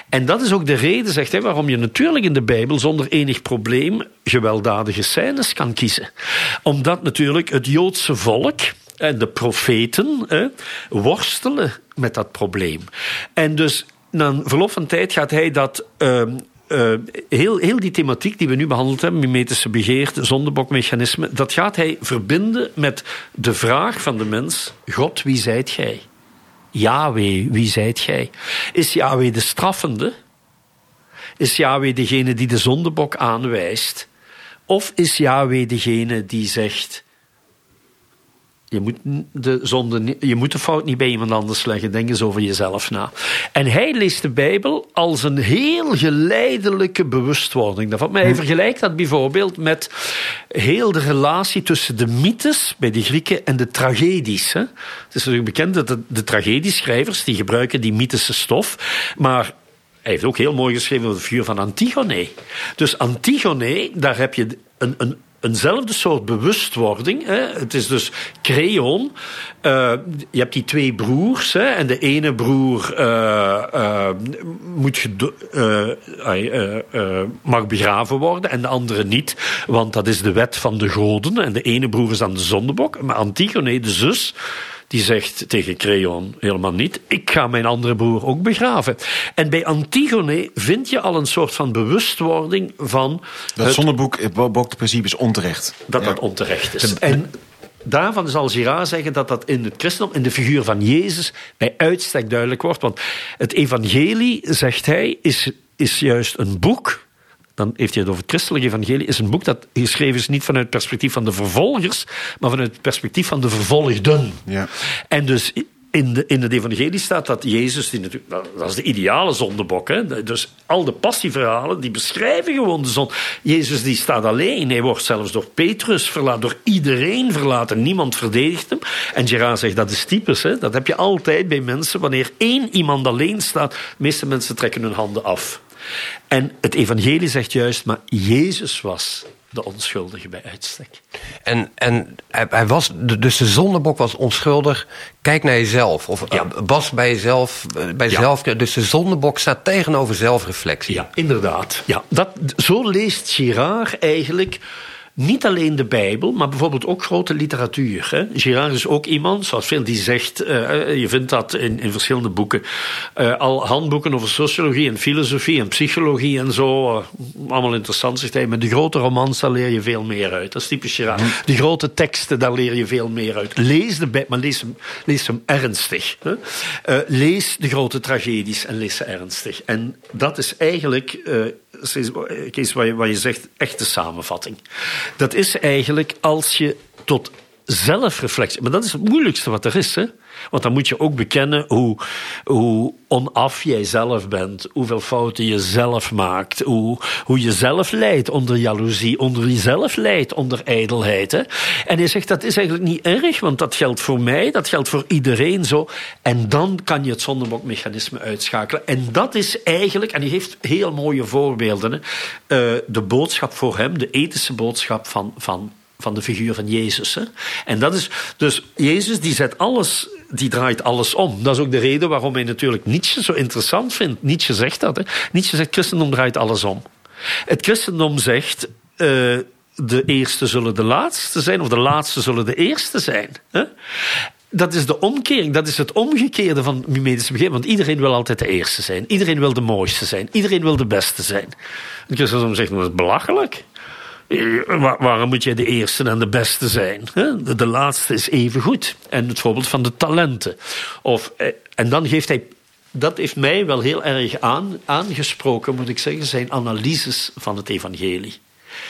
En dat is ook de reden, zegt hij, waarom je natuurlijk in de Bijbel zonder enig probleem gewelddadige scènes kan kiezen. Omdat natuurlijk het Joodse volk en de profeten worstelen met dat probleem. En dus na verloop van tijd gaat hij dat. ehm, eh, heel, heel die thematiek die we nu behandeld hebben, mimetische begeerte, zondebokmechanisme, dat gaat hij verbinden met de vraag van de mens: God, wie zijt gij? Yahweh, wie zijt gij? Is Yahweh de straffende? Is Yahweh degene die de zondebok aanwijst? Of is Yahweh degene die zegt: je moet, de zonde, je moet de fout niet bij iemand anders leggen. Denk eens over jezelf na. En hij leest de Bijbel als een heel geleidelijke bewustwording daarvan. Maar hij vergelijkt dat bijvoorbeeld met heel de relatie tussen de mythes bij de Grieken en de tragedies. Hè. Het is natuurlijk bekend dat de, de tragedieschrijvers die gebruiken die mythische stof. Maar hij heeft ook heel mooi geschreven over de figuur van Antigone. Dus Antigone, daar heb je een, een, eenzelfde soort bewustwording. Hè. Het is dus Creon. Eh, je hebt die twee broers. Hè, en de ene broer eh, eh, moet mag begraven worden en de andere niet. Want dat is de wet van de goden. En de ene broer is dan de zondebok. Maar Antigone, de zus die zegt tegen Creon helemaal niet: Ik ga mijn andere broer ook begraven. En bij Antigone vind je al een soort van bewustwording van Dat het- zondeboek, het principe is onterecht. dat Ja. dat onterecht is. En daarvan zal Girard zeggen dat dat in het christendom, in de figuur van Jezus, bij uitstek duidelijk wordt. Want het evangelie, zegt hij, is, is juist een boek dan heeft hij het over het christelijke evangelie, is een boek dat geschreven is niet vanuit het perspectief van de vervolgers, maar vanuit het perspectief van de vervolgden. Ja. En dus in, de, in het evangelie staat dat Jezus, die natuurlijk, dat is de ideale zondebok, hè? dus al de passieverhalen, die beschrijven gewoon de zon. Jezus die staat alleen, hij wordt zelfs door Petrus verlaten, door iedereen verlaten, niemand verdedigt hem. En Gerard zegt, dat is typisch, hè? dat heb je altijd bij mensen, wanneer één iemand alleen staat, de meeste mensen trekken hun handen af. En het evangelie zegt juist, maar Jezus was de onschuldige bij uitstek. En, en hij, hij was, dus de zondebok was onschuldig. Kijk naar jezelf. Of Ja. eh, was bij jezelf. eh, Bij Ja. zelf dus de zondebok staat tegenover zelfreflectie. Ja, inderdaad. Ja, dat, zo leest Girard eigenlijk niet alleen de Bijbel, maar bijvoorbeeld ook grote literatuur. Hè. Girard is ook iemand, zoals veel die zegt, eh, je vindt dat in, in verschillende boeken, eh, al handboeken over sociologie en filosofie en psychologie en zo, eh, allemaal interessant, zegt hij. Maar de grote romans, daar leer je veel meer uit. Dat is typisch Girard. De grote teksten, daar leer je veel meer uit. Lees de Bijbel, maar lees hem, lees hem ernstig. Hè. Eh, lees de grote tragedies en lees ze ernstig. En dat is eigenlijk... Kees, wat je, wat je zegt, echte samenvatting. Dat is eigenlijk als je tot zelfreflectie. Maar dat is het moeilijkste wat er is. Hè? Want dan moet je ook bekennen hoe, hoe onaf jij zelf bent. Hoeveel fouten je zelf maakt. Hoe, hoe je zelf leidt onder jaloezie. Onder jezelf leidt onder ijdelheid. Hè? En hij zegt dat is eigenlijk niet erg. Want dat geldt voor mij. Dat geldt voor iedereen zo. En dan kan je het zondebokmechanisme uitschakelen. En dat is eigenlijk. En hij heeft heel mooie voorbeelden. Hè? Eh, de boodschap voor hem. De ethische boodschap van. van van de figuur van Jezus. Hè? En dat is dus Jezus die zet alles, die draait alles om. Dat is ook de reden waarom hij natuurlijk Nietzsche zo interessant vindt. Nietzsche zegt dat. Hè? Nietzsche zegt christendom draait alles om. Het christendom zegt eh, de eerste zullen de laatste zijn of de laatste zullen de eerste zijn. Hè? Dat is de omkering, dat is het omgekeerde van mimetische begrip. Want iedereen wil altijd de eerste zijn. Iedereen wil de mooiste zijn. Iedereen wil de beste zijn. Het christendom zegt, dat is belachelijk. Eh, Waar- waarom moet jij de eerste en de beste zijn? De, de laatste is even goed. En het voorbeeld van de talenten. Of, eh, en dan geeft hij. Dat heeft mij wel heel erg aan, aangesproken, moet ik zeggen, zijn analyses van het Evangelie.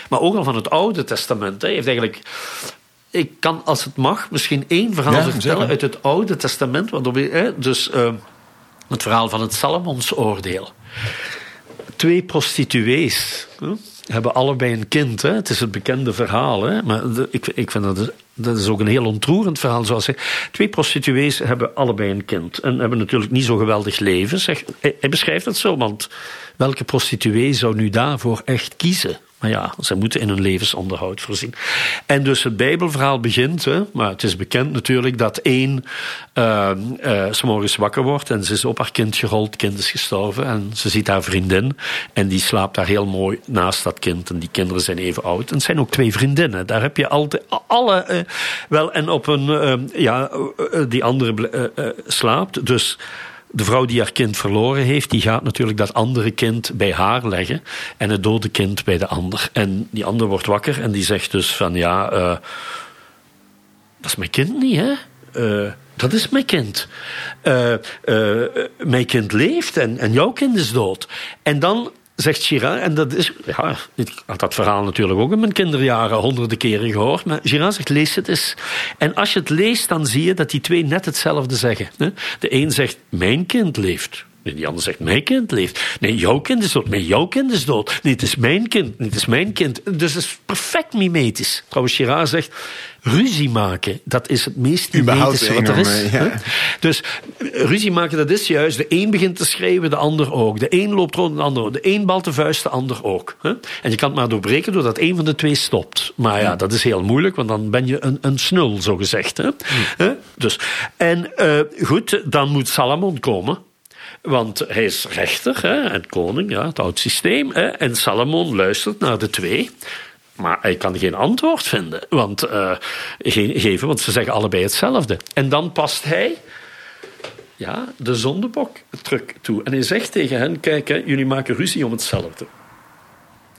Maar ook al van het Oude Testament. Hij heeft eigenlijk. Ik kan, als het mag, misschien één verhaal Ja, vertellen uit het Oude Testament. Waardoor we, hè, dus eh, het verhaal van het Salomonsoordeel twee prostituees hè, hebben allebei een kind. Hè. Het is het bekende verhaal. Hè. Maar ik, ik vind dat, dat is ook een heel ontroerend verhaal. Zoals hij, twee prostituees hebben allebei een kind. En hebben natuurlijk niet zo geweldig leven. Zeg, hij, hij beschrijft het zo, want welke prostituee zou nu daarvoor echt kiezen? Maar ja, ze moeten in hun levensonderhoud voorzien. En dus het Bijbelverhaal begint, hè, maar het is bekend natuurlijk dat één uh, uh, s morgens wakker wordt en ze is op haar kind gerold, kind is gestorven en ze ziet haar vriendin en die slaapt daar heel mooi naast dat kind en die kinderen zijn even oud. En het zijn ook twee vriendinnen, daar heb je altijd alle, uh, wel en op een, ja, die andere slaapt, dus de vrouw die haar kind verloren heeft, die gaat natuurlijk dat andere kind bij haar leggen en het dode kind bij de ander. En die ander wordt wakker en die zegt dus van ja, uh, dat is mijn kind niet, hè? Uh, dat is mijn kind. Uh, mijn kind leeft en, en jouw kind is dood. En dan zegt Girard, en dat is, ja, ik had dat verhaal natuurlijk ook in mijn kinderjaren honderden keren gehoord, maar Girard zegt, lees het eens. En als je het leest, dan zie je dat die twee net hetzelfde zeggen. De een zegt, mijn kind leeft. Die ander zegt, mijn kind leeft. Nee, jouw kind is dood. Nee, jouw kind is dood. Nee, het is mijn kind. Nee, het is mijn kind. Dus het is perfect mimetisch. Trouwens, Girard zegt, ruzie maken, dat is het meest mimetische wat er is. Ja. Dus ruzie maken, dat is juist, de een begint te schreeuwen, de ander ook. De een loopt rond, de ander ook. De een balt de vuist, de ander ook. En je kan het maar doorbreken doordat een van de twee stopt. Maar ja, dat is heel moeilijk, want dan ben je een, een snul, zo gezegd. Hè? Dus, en uh, goed, dan moet Salomon komen. Want hij is rechter hè, en koning, ja, het oud systeem. Hè, en Salomon luistert naar de twee. Maar hij kan geen antwoord vinden. Want, geen, geven, want ze zeggen allebei hetzelfde. En dan past hij ja, de zondebok terug toe. En hij zegt tegen hen: Kijk, hè, jullie maken ruzie om hetzelfde.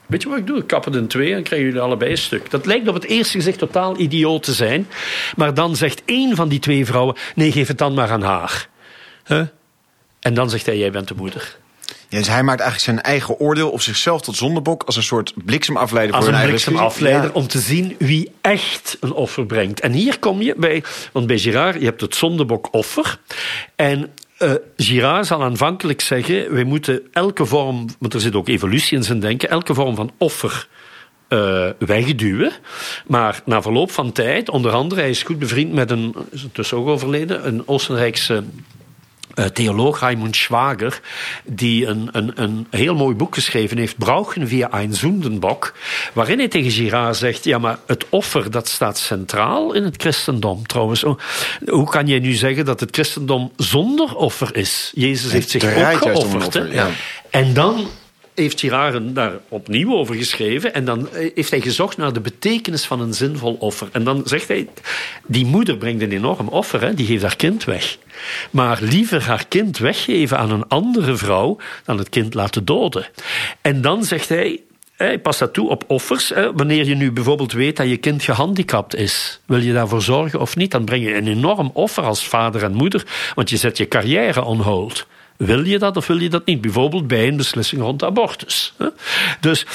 Weet je wat ik doe? Ik kap het in twee en krijgen jullie allebei een stuk. Dat lijkt op het eerste gezicht totaal idioot te zijn. Maar dan zegt één van die twee vrouwen: Nee, geef het dan maar aan haar. Huh? En dan zegt hij, jij bent de moeder. Ja, dus hij maakt eigenlijk zijn eigen oordeel op zichzelf tot zondebok als een soort bliksemafleider Als voor een eigen bliksemafleider Ja. om te zien wie echt een offer brengt. En hier kom je bij, want bij Girard, je hebt het zondebok-offer. En eh Girard zal aanvankelijk zeggen, wij moeten elke vorm, want er zit ook evolutie in zijn denken, elke vorm van offer eh, wegduwen. Maar na verloop van tijd, onder andere, hij is goed bevriend met een, is intussen ook overleden, een Oostenrijkse theoloog Raimund Schwager, die een, een, een heel mooi boek geschreven heeft, Brauchen wir ein Sündenbock, waarin hij tegen Girard zegt, ja, maar het offer, dat staat centraal in het christendom trouwens. Oh, Hoe kan jij nu zeggen dat het christendom zonder offer is? Jezus heeft zich ook geofferd. offer, ja. En dan heeft Girard daar opnieuw over geschreven. En dan eh, heeft hij gezocht naar de betekenis van een zinvol offer. En dan zegt hij, die moeder brengt een enorm offer, die geeft haar kind weg. Maar liever haar kind weggeven aan een andere vrouw dan het kind laten doden. En dan zegt hij, hij past dat toe op offers. Wanneer je nu bijvoorbeeld weet dat je kind gehandicapt is, wil je daarvoor zorgen of niet? Dan breng je een enorm offer als vader en moeder, want je zet je carrière on hold. Wil je dat of wil je dat niet? Bijvoorbeeld bij een beslissing rond abortus. Dus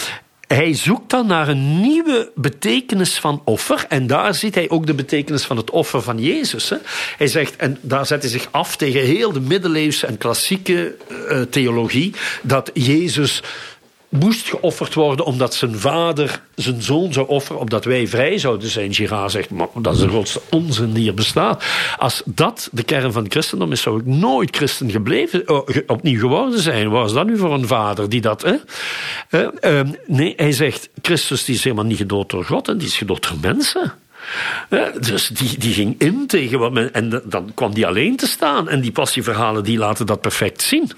hij zoekt dan naar een nieuwe betekenis van offer. En daar ziet hij ook de betekenis van het offer van Jezus. Hij zegt, en daar zet hij zich af tegen heel de middeleeuwse en klassieke eh, theologie, dat Jezus moest geofferd worden omdat zijn vader zijn zoon zou offeren, opdat wij vrij zouden zijn. Girard zegt, dat is de grootste onzin die er bestaat. Als dat de kern van het christendom is, zou ik nooit christen gebleven, eh, opnieuw geworden zijn. Wat is dat nu voor een vader die dat... Hè? Eh, ehm, nee, hij zegt, Christus die is helemaal niet gedood door God, en die is gedood door mensen. Dus die, die ging in tegen wat men. En dan kwam die alleen te staan. En die passieverhalen die laten dat perfect zien.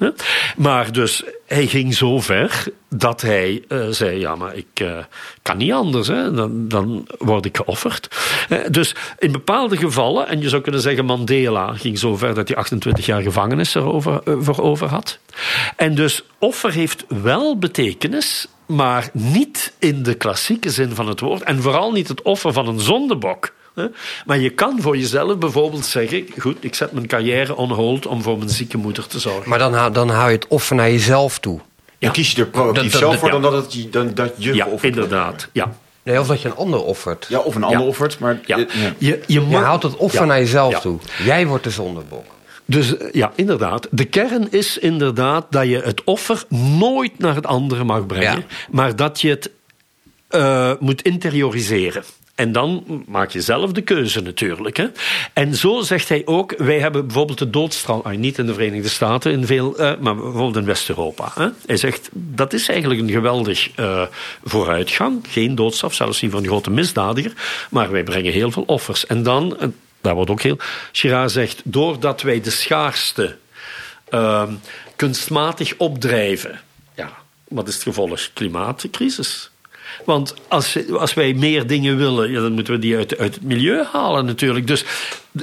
Maar dus hij ging zo ver dat hij eh, zei: Ja, maar ik eh, kan niet anders. Dan, dan word ik geofferd. Dus in bepaalde gevallen, en je zou kunnen zeggen: Mandela ging zo ver dat hij 28 jaar gevangenis erover, eh, voor over had. En dus offer heeft wel betekenis maar niet in de klassieke zin van het woord. En vooral niet het offer van een zondebok. hè. Maar je kan voor jezelf bijvoorbeeld zeggen: Goed, ik zet mijn carrière on hold om voor mijn zieke moeder te zorgen. Maar dan, dan hou je het offer naar jezelf toe. Dan kies je er proactief zelf voor ja. dan dat, het, je- dan, dat je ja, inderdaad. Ja. Nee, of dat je een ander offert. Ja, of een ander Ja. offert, maar... Ja. ja. Je, je, Je mag- houdt het offer Ja. naar jezelf Ja. toe. Jij wordt de zondebok. Dus ja, inderdaad. De kern is inderdaad dat je het offer nooit naar het andere mag brengen, Ja. maar dat je het eh, moet interioriseren. En dan maak je zelf de keuze natuurlijk. Hè. En zo zegt hij ook, wij hebben bijvoorbeeld de doodstraf, ah, niet in de Verenigde Staten, in veel, eh, maar bijvoorbeeld in West-Europa. Hij zegt, dat is eigenlijk een geweldig eh, vooruitgang. Geen doodstraf, zelfs niet voor een grote misdadiger. Maar wij brengen heel veel offers. En dan, daar wordt ook heel... Girard zegt, doordat wij de schaarste ehm, kunstmatig opdrijven. Ja, wat is het gevolg? Klimaatcrisis. Want als, als wij meer dingen willen, ja, dan moeten we die uit, uit het milieu halen natuurlijk. Dus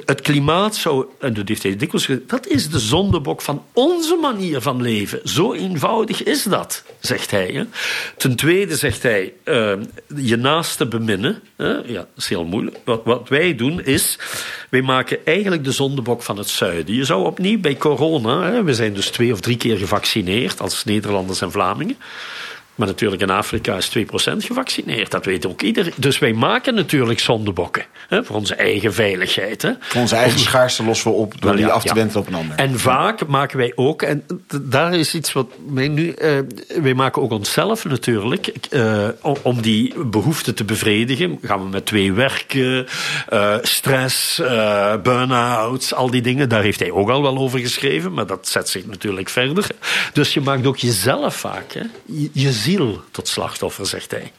het klimaat zou, en dat heeft hij dikwijls gezegd, dat is de zondebok van onze manier van leven. Zo eenvoudig is dat, zegt hij. Ten tweede zegt hij, eh, je naaste beminnen. Ja, dat is heel moeilijk. Wat, wat wij doen is, wij maken eigenlijk de zondebok van het zuiden. Je zou opnieuw bij corona, hè, we zijn dus twee of drie keer gevaccineerd als Nederlanders en Vlamingen. Maar natuurlijk in Afrika is 2% gevaccineerd. Dat weet ook iedereen. Dus wij maken natuurlijk zondebokken. Hè, voor onze eigen veiligheid. Hè. Voor onze eigen schaarste lossen we op door die ja, af te ja. wentelen op een ander. En vaak maken wij ook, en daar is iets wat mij nu. eh, wij maken ook onszelf natuurlijk, eh, om, om die behoefte te bevredigen. Gaan we met twee werken, eh, stress, eh burn-outs, al die dingen. Daar heeft hij ook al wel over geschreven, maar dat zet zich natuurlijk verder. Dus je maakt ook jezelf vaak, hè? Je, je tot slachtoffer, zegt hij.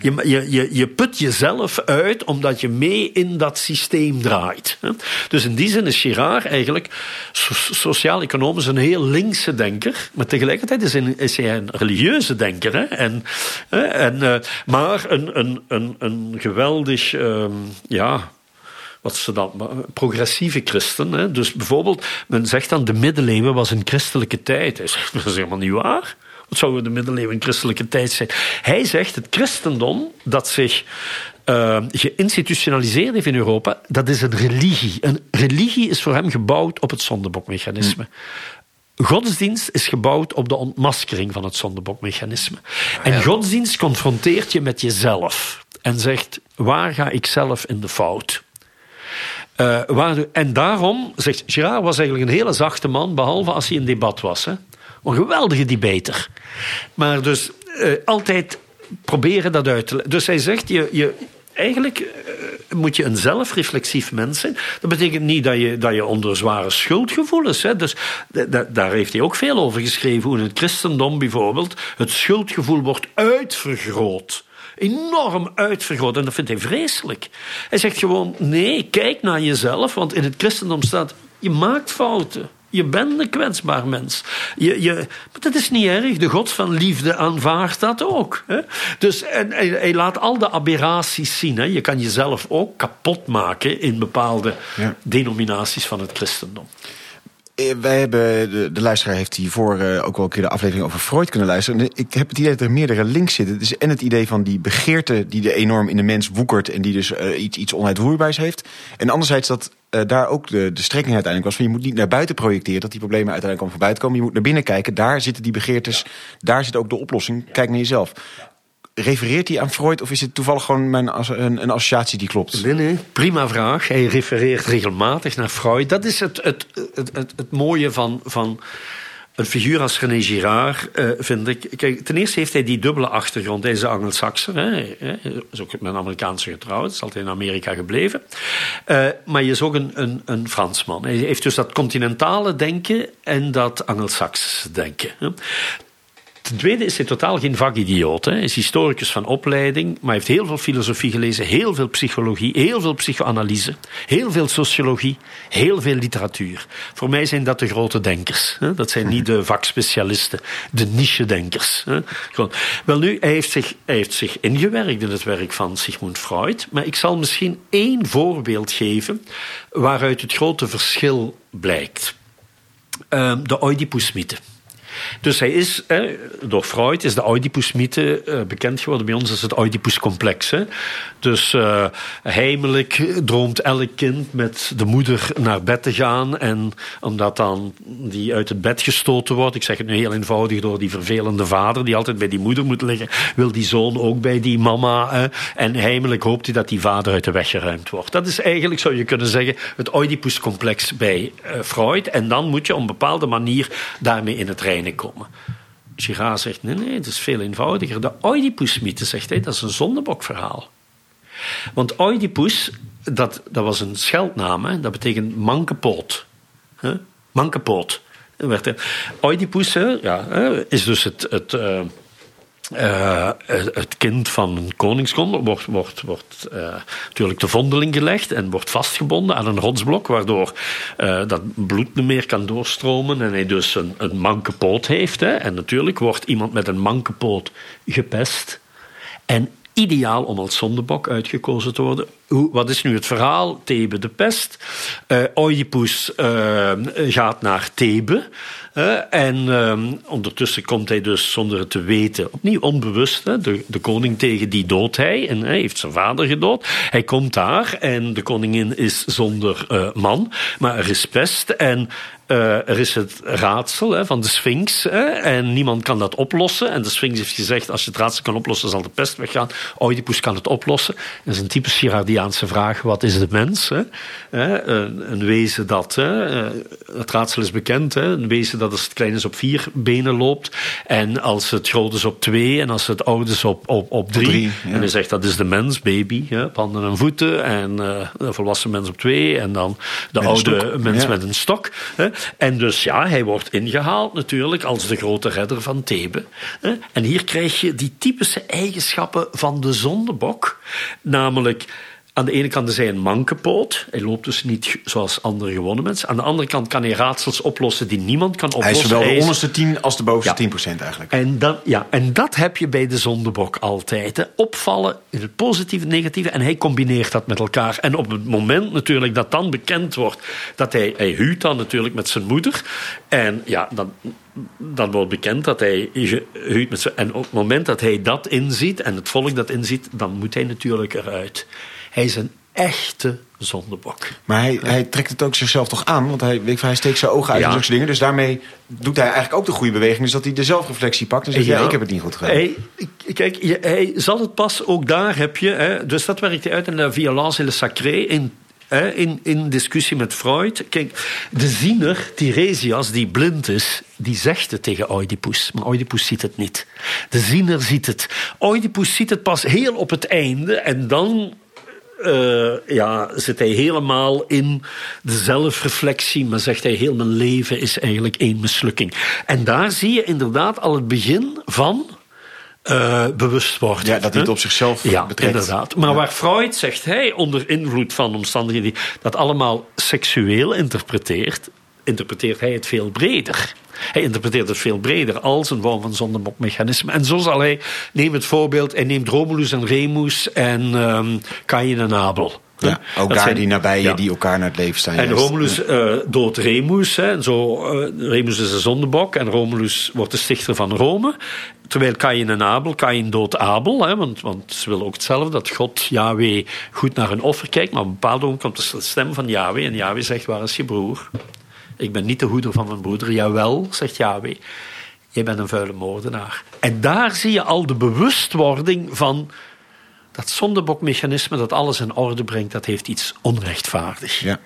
Je, je, je, je put jezelf uit omdat je mee in dat systeem draait. Dus in die zin is Girard eigenlijk so- sociaal-economisch een heel linkse denker. Maar tegelijkertijd is, hij- een religieuze denker. Hè? En, en, eh, maar een, een, een, een geweldig... ehm, ja, wat ze dan, progressieve christen. Hè? Dus bijvoorbeeld, men zegt dan de middeleeuwen was een christelijke tijd. Dat is helemaal niet waar. Wat zou de middeleeuwen christelijke tijd zijn? Hij zegt, het christendom dat zich eh, geïnstitutionaliseerd heeft in Europa, dat is een religie. Een religie is voor hem gebouwd op het zondebokmechanisme. Godsdienst is gebouwd op de ontmaskering van het zondebokmechanisme. En godsdienst confronteert je met jezelf en zegt: waar ga ik zelf in de fout? Uh, waar, en daarom, zegt Girard, was eigenlijk een hele zachte man, behalve als hij in debat was. Hè. Een geweldige debater. Maar dus uh, altijd proberen dat uit te leggen. Dus hij zegt, je, je, eigenlijk uh, moet je een zelfreflexief mens zijn. Dat betekent niet dat je, dat je onder zware schuldgevoelens... Hè, dus daar heeft hij ook veel over geschreven. Hoe in het christendom bijvoorbeeld het schuldgevoel wordt uitvergroot enorm uitvergroot. En dat vindt hij vreselijk. Hij zegt gewoon: nee, kijk naar jezelf, want in het christendom staat: je maakt fouten. Je bent een kwetsbaar mens. Je, je, maar dat is niet erg. De God van liefde aanvaardt dat ook. Hè? Dus en, hij, hij, laat al de aberraties zien. Hè? Je kan jezelf ook kapot maken in bepaalde ja. denominaties van het christendom. Eh, wij hebben, de, de luisteraar heeft hiervoor uh, ook wel een keer de aflevering over Freud kunnen luisteren. Ik heb het idee dat er meerdere links zitten. Dus en het idee van die begeerte die de enorm in de mens woekert en die dus uh, iets, iets onuitvoerbaars heeft. En anderzijds dat uh, daar ook de, de strekking uiteindelijk was van je moet niet naar buiten projecteren dat die problemen uiteindelijk allemaal voorbij komen. Je moet naar binnen kijken, daar zitten die begeertes, ja. daar zit ook de oplossing. Kijk naar jezelf refereert hij aan Freud of is het toevallig gewoon mijn, een, een associatie die klopt? Nee, nee, prima vraag. Hij refereert regelmatig naar Freud. Dat is het, het, het, het, het mooie van, van een figuur als René Girard, uh, vind ik. Kijk, ten eerste heeft hij die dubbele achtergrond. Hij is een Angelsakser. Hij is ook met een Amerikaanse getrouwd. Is altijd in Amerika gebleven. Uh, maar hij is ook een, een, een Fransman. Hij heeft dus dat continentale denken en dat Angelsaksische denken. Ten tweede is hij totaal geen vakidioot. Hij is historicus van opleiding, maar heeft heel veel filosofie gelezen, heel veel psychologie, heel veel psychoanalyse, heel veel sociologie, heel veel literatuur. Voor mij zijn dat de grote denkers. Dat zijn niet de vakspecialisten, de niche-denkers. Wel nu, hij heeft, zich, hij heeft zich ingewerkt in het werk van Sigmund Freud, maar ik zal misschien één voorbeeld geven waaruit het grote verschil blijkt. De Oedipus-mythe. Dus hij is, door Freud is de Oedipus-mythe uh, bekend geworden. Bij ons is het Oedipus-complex. Dus uh, heimelijk droomt elk kind met de moeder naar bed te gaan. En omdat dan die uit het bed gestoten wordt, ik zeg het nu heel eenvoudig, door die vervelende vader die altijd bij die moeder moet liggen, wil die zoon ook bij die mama. En heimelijk hoopt hij dat die vader uit de weg geruimd wordt. Dat is eigenlijk, zou je kunnen zeggen, het Oedipus-complex bij uh, Freud. En dan moet je op een bepaalde manier daarmee in het reinen komen. Girard zegt, nee, nee, het is veel eenvoudiger. De Oedipus-mythe, zegt hij, dat is een zondebokverhaal. Want Oedipus, dat, dat was een scheldnaam, hè? dat betekent mankepoot. Huh? Mankepoot. Oedipus ja, is dus het... het uh, uh, het kind van een koningskonde wordt, wordt, wordt uh, natuurlijk te vondeling gelegd en wordt vastgebonden aan een rotsblok, waardoor uh, dat bloed niet meer kan doorstromen en hij dus een, een manke poot heeft. Hè. En natuurlijk wordt iemand met een manke poot gepest. En ideaal om als zondebok uitgekozen te worden. Hoe, wat is nu het verhaal? Thebe de pest. Oedipus gaat naar Thebe. En um, ondertussen komt hij dus zonder het te weten, opnieuw onbewust, hè, de, de koning tegen die doodt hij. En hij heeft zijn vader gedood. Hij komt daar en de koningin is zonder man. Maar er is pest en uh, er is het raadsel hè, van de Sphinx hè, en niemand kan dat oplossen. En de Sphinx heeft gezegd: als je het raadsel kan oplossen, zal de pest weggaan. Oedipus kan het oplossen. Dat is een typisch Girardiaanse vraag: wat is de mens? Hè? Een, een, wezen dat, hè, eh, het raadsel is bekend, hè, een wezen dat als het klein is op vier benen loopt, en als het groot is op twee, en als het oud is op, op, op drie. drie ja. En hij zegt dat is de mens, baby, handen en voeten, en uh, de volwassen mens op twee, en dan de met oude mens ja. met een stok. Hè. En dus ja, hij wordt ingehaald natuurlijk als de grote redder van Thebe. En hier krijg je die typische eigenschappen van de zondebok. Namelijk aan de ene kant is hij een mankepoot. Hij loopt dus niet zoals andere gewone mensen. Aan de andere kant kan hij raadsels oplossen die niemand kan oplossen. Hij is zowel de onderste 10 als de bovenste ja. 10 procent eigenlijk. En dat, ja, en dat heb je bij de zondebok altijd. Hè. Opvallen in het positieve en negatieve. En hij combineert dat met elkaar. En op het moment natuurlijk dat dan bekend wordt... dat hij, hij huwt dan natuurlijk met zijn moeder. En ja, dan, dan wordt bekend dat hij huwt met zijn... En op het moment dat hij dat inziet en het volk dat inziet... dan moet hij natuurlijk eruit. Hij is een echte zondebok. Maar hij, hij trekt het ook zichzelf toch aan? Want hij, hij steekt zijn ogen uit Ja. en zulke dingen. Dus daarmee doet hij eigenlijk ook de goede beweging. Dus dat hij de zelfreflectie pakt en zegt, ja, ik heb het niet goed gedaan. Hij, kijk, hij zal het pas, ook daar heb je... Hè, dus dat werkt hij uit in La Violence et le Sacré... In, in, in discussie met Freud. Kijk, de ziener, Tiresias, die blind is... die zegt het tegen Oedipus. Maar Oedipus ziet het niet. De ziener ziet het. Oedipus ziet het pas heel op het einde... en dan eh, ja, zit hij helemaal in de zelfreflectie, maar zegt hij heel mijn leven is eigenlijk één mislukking. En daar zie je inderdaad al het begin van eh bewustwording. Ja, dat hij het op zichzelf ja, betrekt. inderdaad. Maar waar Freud, zegt hij, onder invloed van omstandigheden, die dat allemaal seksueel interpreteert, interpreteert hij het veel breder. Hij interpreteert het veel breder als een vorm van zondebokmechanisme. En zo zal hij, neem het voorbeeld, hij neemt Romulus en Remus en ehm Caïn en Abel. Ja, ook Dat daar zijn- die nabije ja. die elkaar naar het leven staan. En juist. Romulus eh doodt Remus. Hè, en zo, eh, Remus is een zondebok en Romulus wordt de stichter van Rome. Terwijl Caïn en Abel, Caïn doodt Abel. Hè, want, want ze willen ook hetzelfde, dat God, Yahweh, goed naar hun offer kijkt. Maar op een bepaald moment komt de stem van Yahweh. En Yahweh zegt, waar is je broer? Ik ben niet de hoeder van mijn broeder. Jawel, zegt Yahweh. Jij bent een vuile moordenaar. En daar zie je al de bewustwording van dat zondebokmechanisme dat alles in orde brengt, dat heeft iets onrechtvaardigs. Ja.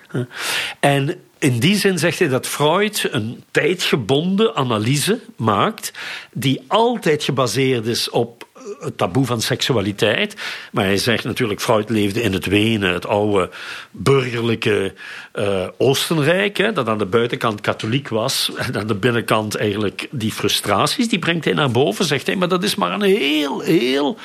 En in die zin zegt hij dat Freud een tijdgebonden analyse maakt, die altijd gebaseerd is op het taboe van seksualiteit. Maar hij zegt natuurlijk, Freud leefde in het Wenen, het oude burgerlijke eh, Oostenrijk, hè, dat aan de buitenkant katholiek was en aan de binnenkant eigenlijk die frustraties, die brengt hij naar boven, zegt hij. Maar dat is maar een heel, heel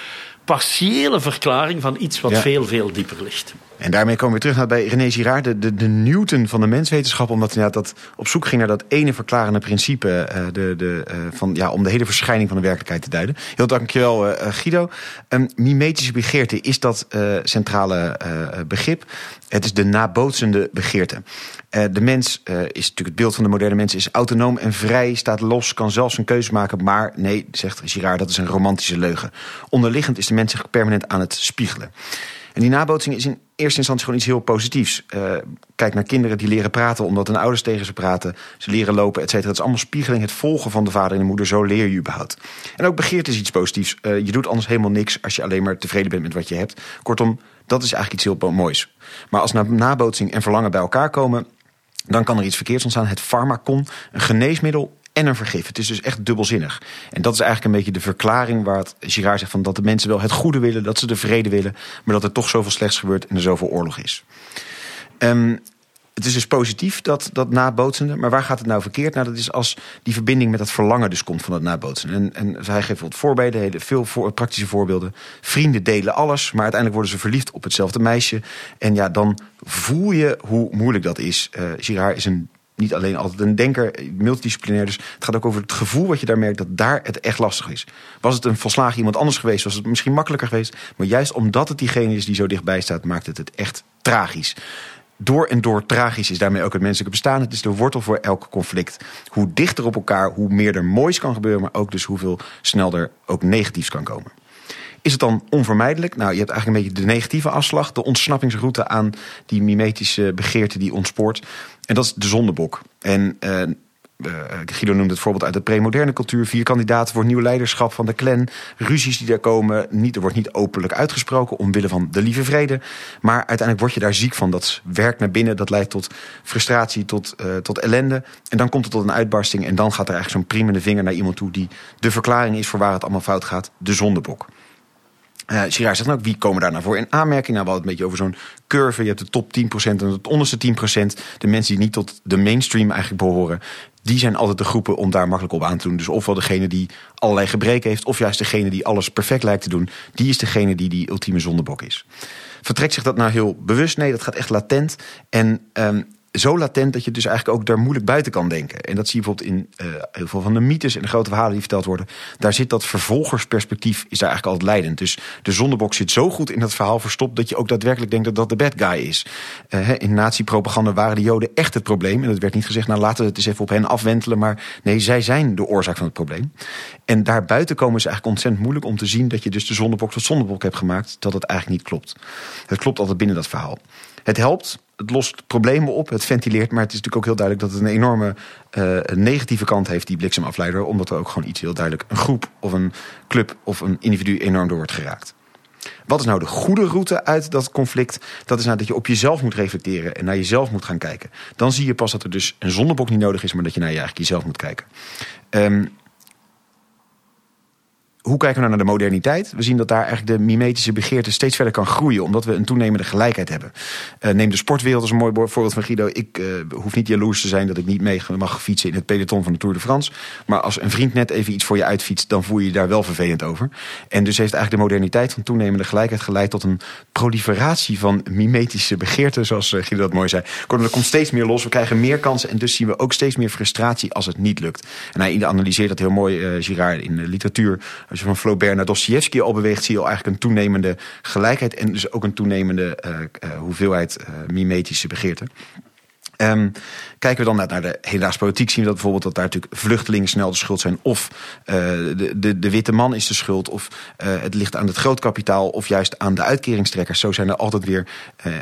partiële verklaring van iets wat Ja. veel, veel dieper ligt. En daarmee komen we terug naar bij René Girard, de, de, Newton van de menswetenschap. Omdat hij dat op zoek ging naar dat ene verklarende principe. eh, de, de, eh, van, ja, om de hele verschijning van de werkelijkheid te duiden. Heel dankjewel uh, Guido. Um, mimetische begeerte is dat centrale begrip. Het is de nabootsende begeerte. De mens is natuurlijk het beeld van de moderne mens. Is autonoom en vrij, staat los, kan zelfs een keuze maken. Maar nee, zegt Girard, dat is een romantische leugen. Onderliggend is de mens zich permanent aan het spiegelen. En die nabootsing is in eerste instantie gewoon iets heel positiefs. Uh, kijk naar kinderen die leren praten omdat hun ouders tegen ze praten. Ze leren lopen, et cetera. Het is allemaal spiegeling, het volgen van de vader en de moeder. Zo leer je überhaupt. En ook begeerte is iets positiefs. Uh, je doet anders helemaal niks als je alleen maar tevreden bent met wat je hebt. Kortom, dat is eigenlijk iets heel moois. Maar als nabootsing en verlangen bij elkaar komen... dan kan er iets verkeerds ontstaan. Het farmacon, een geneesmiddel en een vergif. Het is dus echt dubbelzinnig. En dat is eigenlijk een beetje de verklaring waar het Girard zegt van dat de mensen wel het goede willen, dat ze de vrede willen, maar dat er toch zoveel slechts gebeurt en er zoveel oorlog is. Um, het is dus positief, dat, dat nabootsende. Maar waar gaat het nou verkeerd? Nou, dat is als die verbinding met dat verlangen dus komt van dat nabootsen. En, en hij geeft wat voorbeelden, veel praktische voorbeelden. Vrienden delen alles, maar uiteindelijk worden ze verliefd op hetzelfde meisje. En ja, dan voel je hoe moeilijk dat is. Uh, Girard is een niet alleen altijd een denker, multidisciplinair. Dus het gaat ook over het gevoel wat je daar merkt dat daar het echt lastig is. Was het een volslagen iemand anders geweest, was het misschien makkelijker geweest. Maar juist omdat het diegene is die zo dichtbij staat, maakt het het echt tragisch. Door en door tragisch is daarmee ook het menselijke bestaan. Het is de wortel voor elk conflict. Hoe dichter op elkaar, hoe meer er moois kan gebeuren, maar ook dus hoeveel sneller er ook negatiefs kan komen. Is het dan onvermijdelijk? Nou, je hebt eigenlijk een beetje de negatieve afslag, de ontsnappingsroute aan die mimetische begeerte die ontspoort. En dat is de zondebok. En uh, uh, Guido noemde het voorbeeld uit de premoderne cultuur. Vier kandidaten voor nieuw leiderschap van de clan. Ruzies die daar komen. Niet, er wordt niet openlijk uitgesproken omwille van de lieve vrede. Maar uiteindelijk word je daar ziek van. Dat werkt naar binnen. Dat leidt tot frustratie, tot, uh, tot ellende. En dan komt het tot een uitbarsting. En dan gaat er eigenlijk zo'n priemende vinger naar iemand toe... die de verklaring is voor waar het allemaal fout gaat. De zondebok. Uh, zegt nou, wie komen daar nou voor in aanmerking? Nou, we hadden het een beetje over zo'n curve. Je hebt de top 10% en het onderste 10%. De mensen die niet tot de mainstream eigenlijk behoren... die zijn altijd de groepen om daar makkelijk op aan te doen. Dus ofwel degene die allerlei gebreken heeft... of juist degene die alles perfect lijkt te doen... die is degene die die ultieme zondebok is. Vertrekt zich dat nou heel bewust? Nee, dat gaat echt latent. En um, zo latent dat je dus eigenlijk ook daar moeilijk buiten kan denken. En dat zie je bijvoorbeeld in uh, heel veel van de mythes en de grote verhalen die verteld worden. Daar zit dat vervolgersperspectief, is daar eigenlijk altijd leidend. Dus de zondebok zit zo goed in dat verhaal verstopt dat je ook daadwerkelijk denkt dat dat de bad guy is. Uh, in nazi-propaganda waren de Joden echt het probleem. En dat werd niet gezegd, nou laten we het eens even op hen afwentelen. Maar nee, zij zijn de oorzaak van het probleem. En daarbuiten komen is eigenlijk ontzettend moeilijk om te zien dat je dus de zondebok tot zondebok hebt gemaakt. Dat het eigenlijk niet klopt. Het klopt altijd binnen dat verhaal. Het helpt, het lost problemen op, het ventileert. Maar het is natuurlijk ook heel duidelijk dat het een enorme uh, negatieve kant heeft, die bliksemafleider. Omdat er ook gewoon iets heel duidelijk een groep of een club of een individu enorm door wordt geraakt. Wat is nou de goede route uit dat conflict? Dat is nou dat je op jezelf moet reflecteren en naar jezelf moet gaan kijken. Dan zie je pas dat er dus een zondebok niet nodig is, maar dat je naar je eigenlijk jezelf moet kijken. Um, hoe kijken we nou naar de moderniteit? We zien dat daar eigenlijk de mimetische begeerte steeds verder kan groeien, omdat we een toenemende gelijkheid hebben. Uh, neem de sportwereld als een mooi voorbeeld van Guido. Ik uh, hoef niet jaloers te zijn dat ik niet mee mag fietsen in het peloton van de Tour de France. Maar als een vriend net even iets voor je uitfietst, dan voel je je daar wel vervelend over. En dus heeft eigenlijk de moderniteit van toenemende gelijkheid geleid tot een proliferatie van mimetische begeerten, zoals uh, Guido dat mooi zei. Kortom, er komt steeds meer los, we krijgen meer kansen en dus zien we ook steeds meer frustratie als het niet lukt. En hij analyseert dat heel mooi, Girard, in de literatuur als je van Flaubert naar Dostoevsky al beweegt, zie je al eigenlijk een toenemende gelijkheid en dus ook een toenemende uh, uh, hoeveelheid uh, mimetische begeerten. Um, kijken we dan naar, de hedendaagse politiek, zien we dat bijvoorbeeld dat daar natuurlijk vluchtelingen snel de schuld zijn. Of uh, de, de, de, witte man is de schuld. Of uh, het ligt aan het grootkapitaal. Of juist aan de uitkeringstrekkers. Zo zijn er altijd weer uh,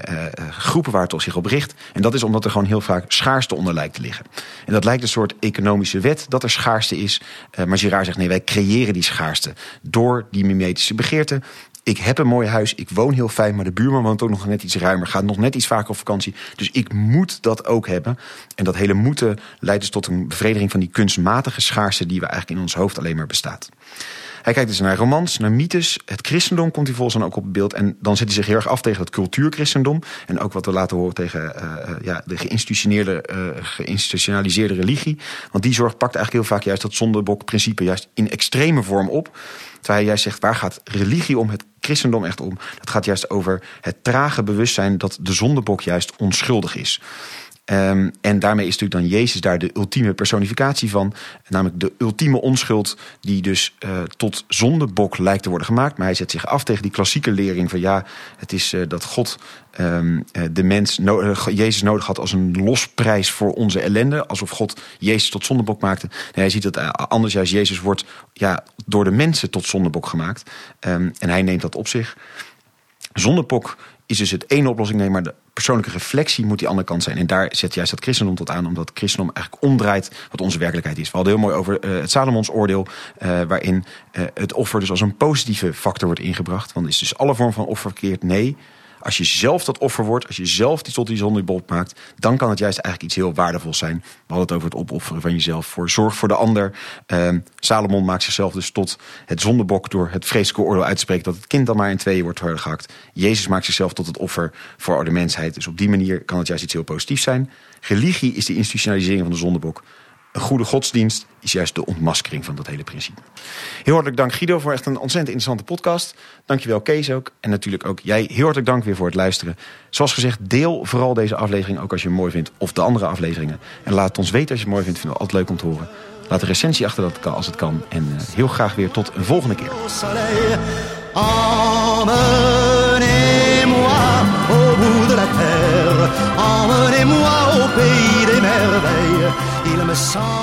groepen waar het zich op richt. En dat is omdat er gewoon heel vaak schaarste onder lijkt te liggen. En dat lijkt een soort economische wet dat er schaarste is. maar Girard zegt nee, wij creëren die schaarste. Door die mimetische begeerte ik heb een mooi huis, ik woon heel fijn, maar de buurman woont ook nog net iets ruimer, gaat nog net iets vaker op vakantie. Dus ik moet dat ook hebben. En dat hele moeten leidt dus tot een bevrediging van die kunstmatige schaarste die we eigenlijk in ons hoofd alleen maar bestaat. Hij kijkt dus naar romans, naar mythes. Het christendom komt hij volgens dan ook op beeld. En dan zet hij zich heel erg af tegen het cultuurchristendom. En ook wat we laten horen tegen uh, ja, de geïnstitutioneerde, uh, geïnstitutionaliseerde religie. Want die zorg pakt eigenlijk heel vaak juist dat zondebokprincipe juist in extreme vorm op. Terwijl hij juist zegt, waar gaat religie om, het christendom echt om? Dat gaat juist over het trage bewustzijn dat de zondebok juist onschuldig is. Um, en daarmee is natuurlijk dan Jezus daar de ultieme personificatie van. Namelijk de ultieme onschuld die dus uh, tot zondebok lijkt te worden gemaakt. Maar hij zet zich af tegen die klassieke lering van ja, het is uh, dat God um, de mens, Jezus nodig had als een losprijs voor onze ellende. Alsof God Jezus tot zondebok maakte. Nee, hij ziet dat anders juist Jezus wordt ja, door de mensen tot zondebok gemaakt. Um, en hij neemt dat op zich. Zondebok is dus het ene oplossing. Nee, maar de persoonlijke reflectie moet die andere kant zijn. En daar zet juist dat christendom tot aan, omdat christendom eigenlijk omdraait wat onze werkelijkheid is. We hadden heel mooi over uh, het Salomons oordeel, uh, waarin uh, het offer dus als een positieve factor wordt ingebracht. Want is dus alle vorm van offer verkeerd? Nee. Als je zelf dat offer wordt, als je zelf die tot die maakt, dan kan het juist eigenlijk iets heel waardevols zijn. We hadden het over het opofferen van jezelf voor zorg voor de ander. Uh, Salomon maakt zichzelf dus tot het zondebok door het vreselijke oordeel uit te spreken dat het kind dan maar in tweeën wordt gehakt. Jezus maakt zichzelf tot het offer voor de mensheid. Dus op die manier kan het juist iets heel positiefs zijn. Religie is de institutionalisering van de zondebok. Een goede godsdienst is juist de ontmaskering van dat hele principe. Heel hartelijk dank Guido voor echt een ontzettend interessante podcast. Dankjewel Kees ook. En natuurlijk ook jij heel hartelijk dank weer voor het luisteren. Zoals gezegd, deel vooral deze aflevering ook als je hem mooi vindt. Of de andere afleveringen. En laat het ons weten als je het mooi vindt. Vinden we altijd leuk om te horen. Laat een recensie achter dat als het kan. En uh, heel graag weer tot een volgende keer. song.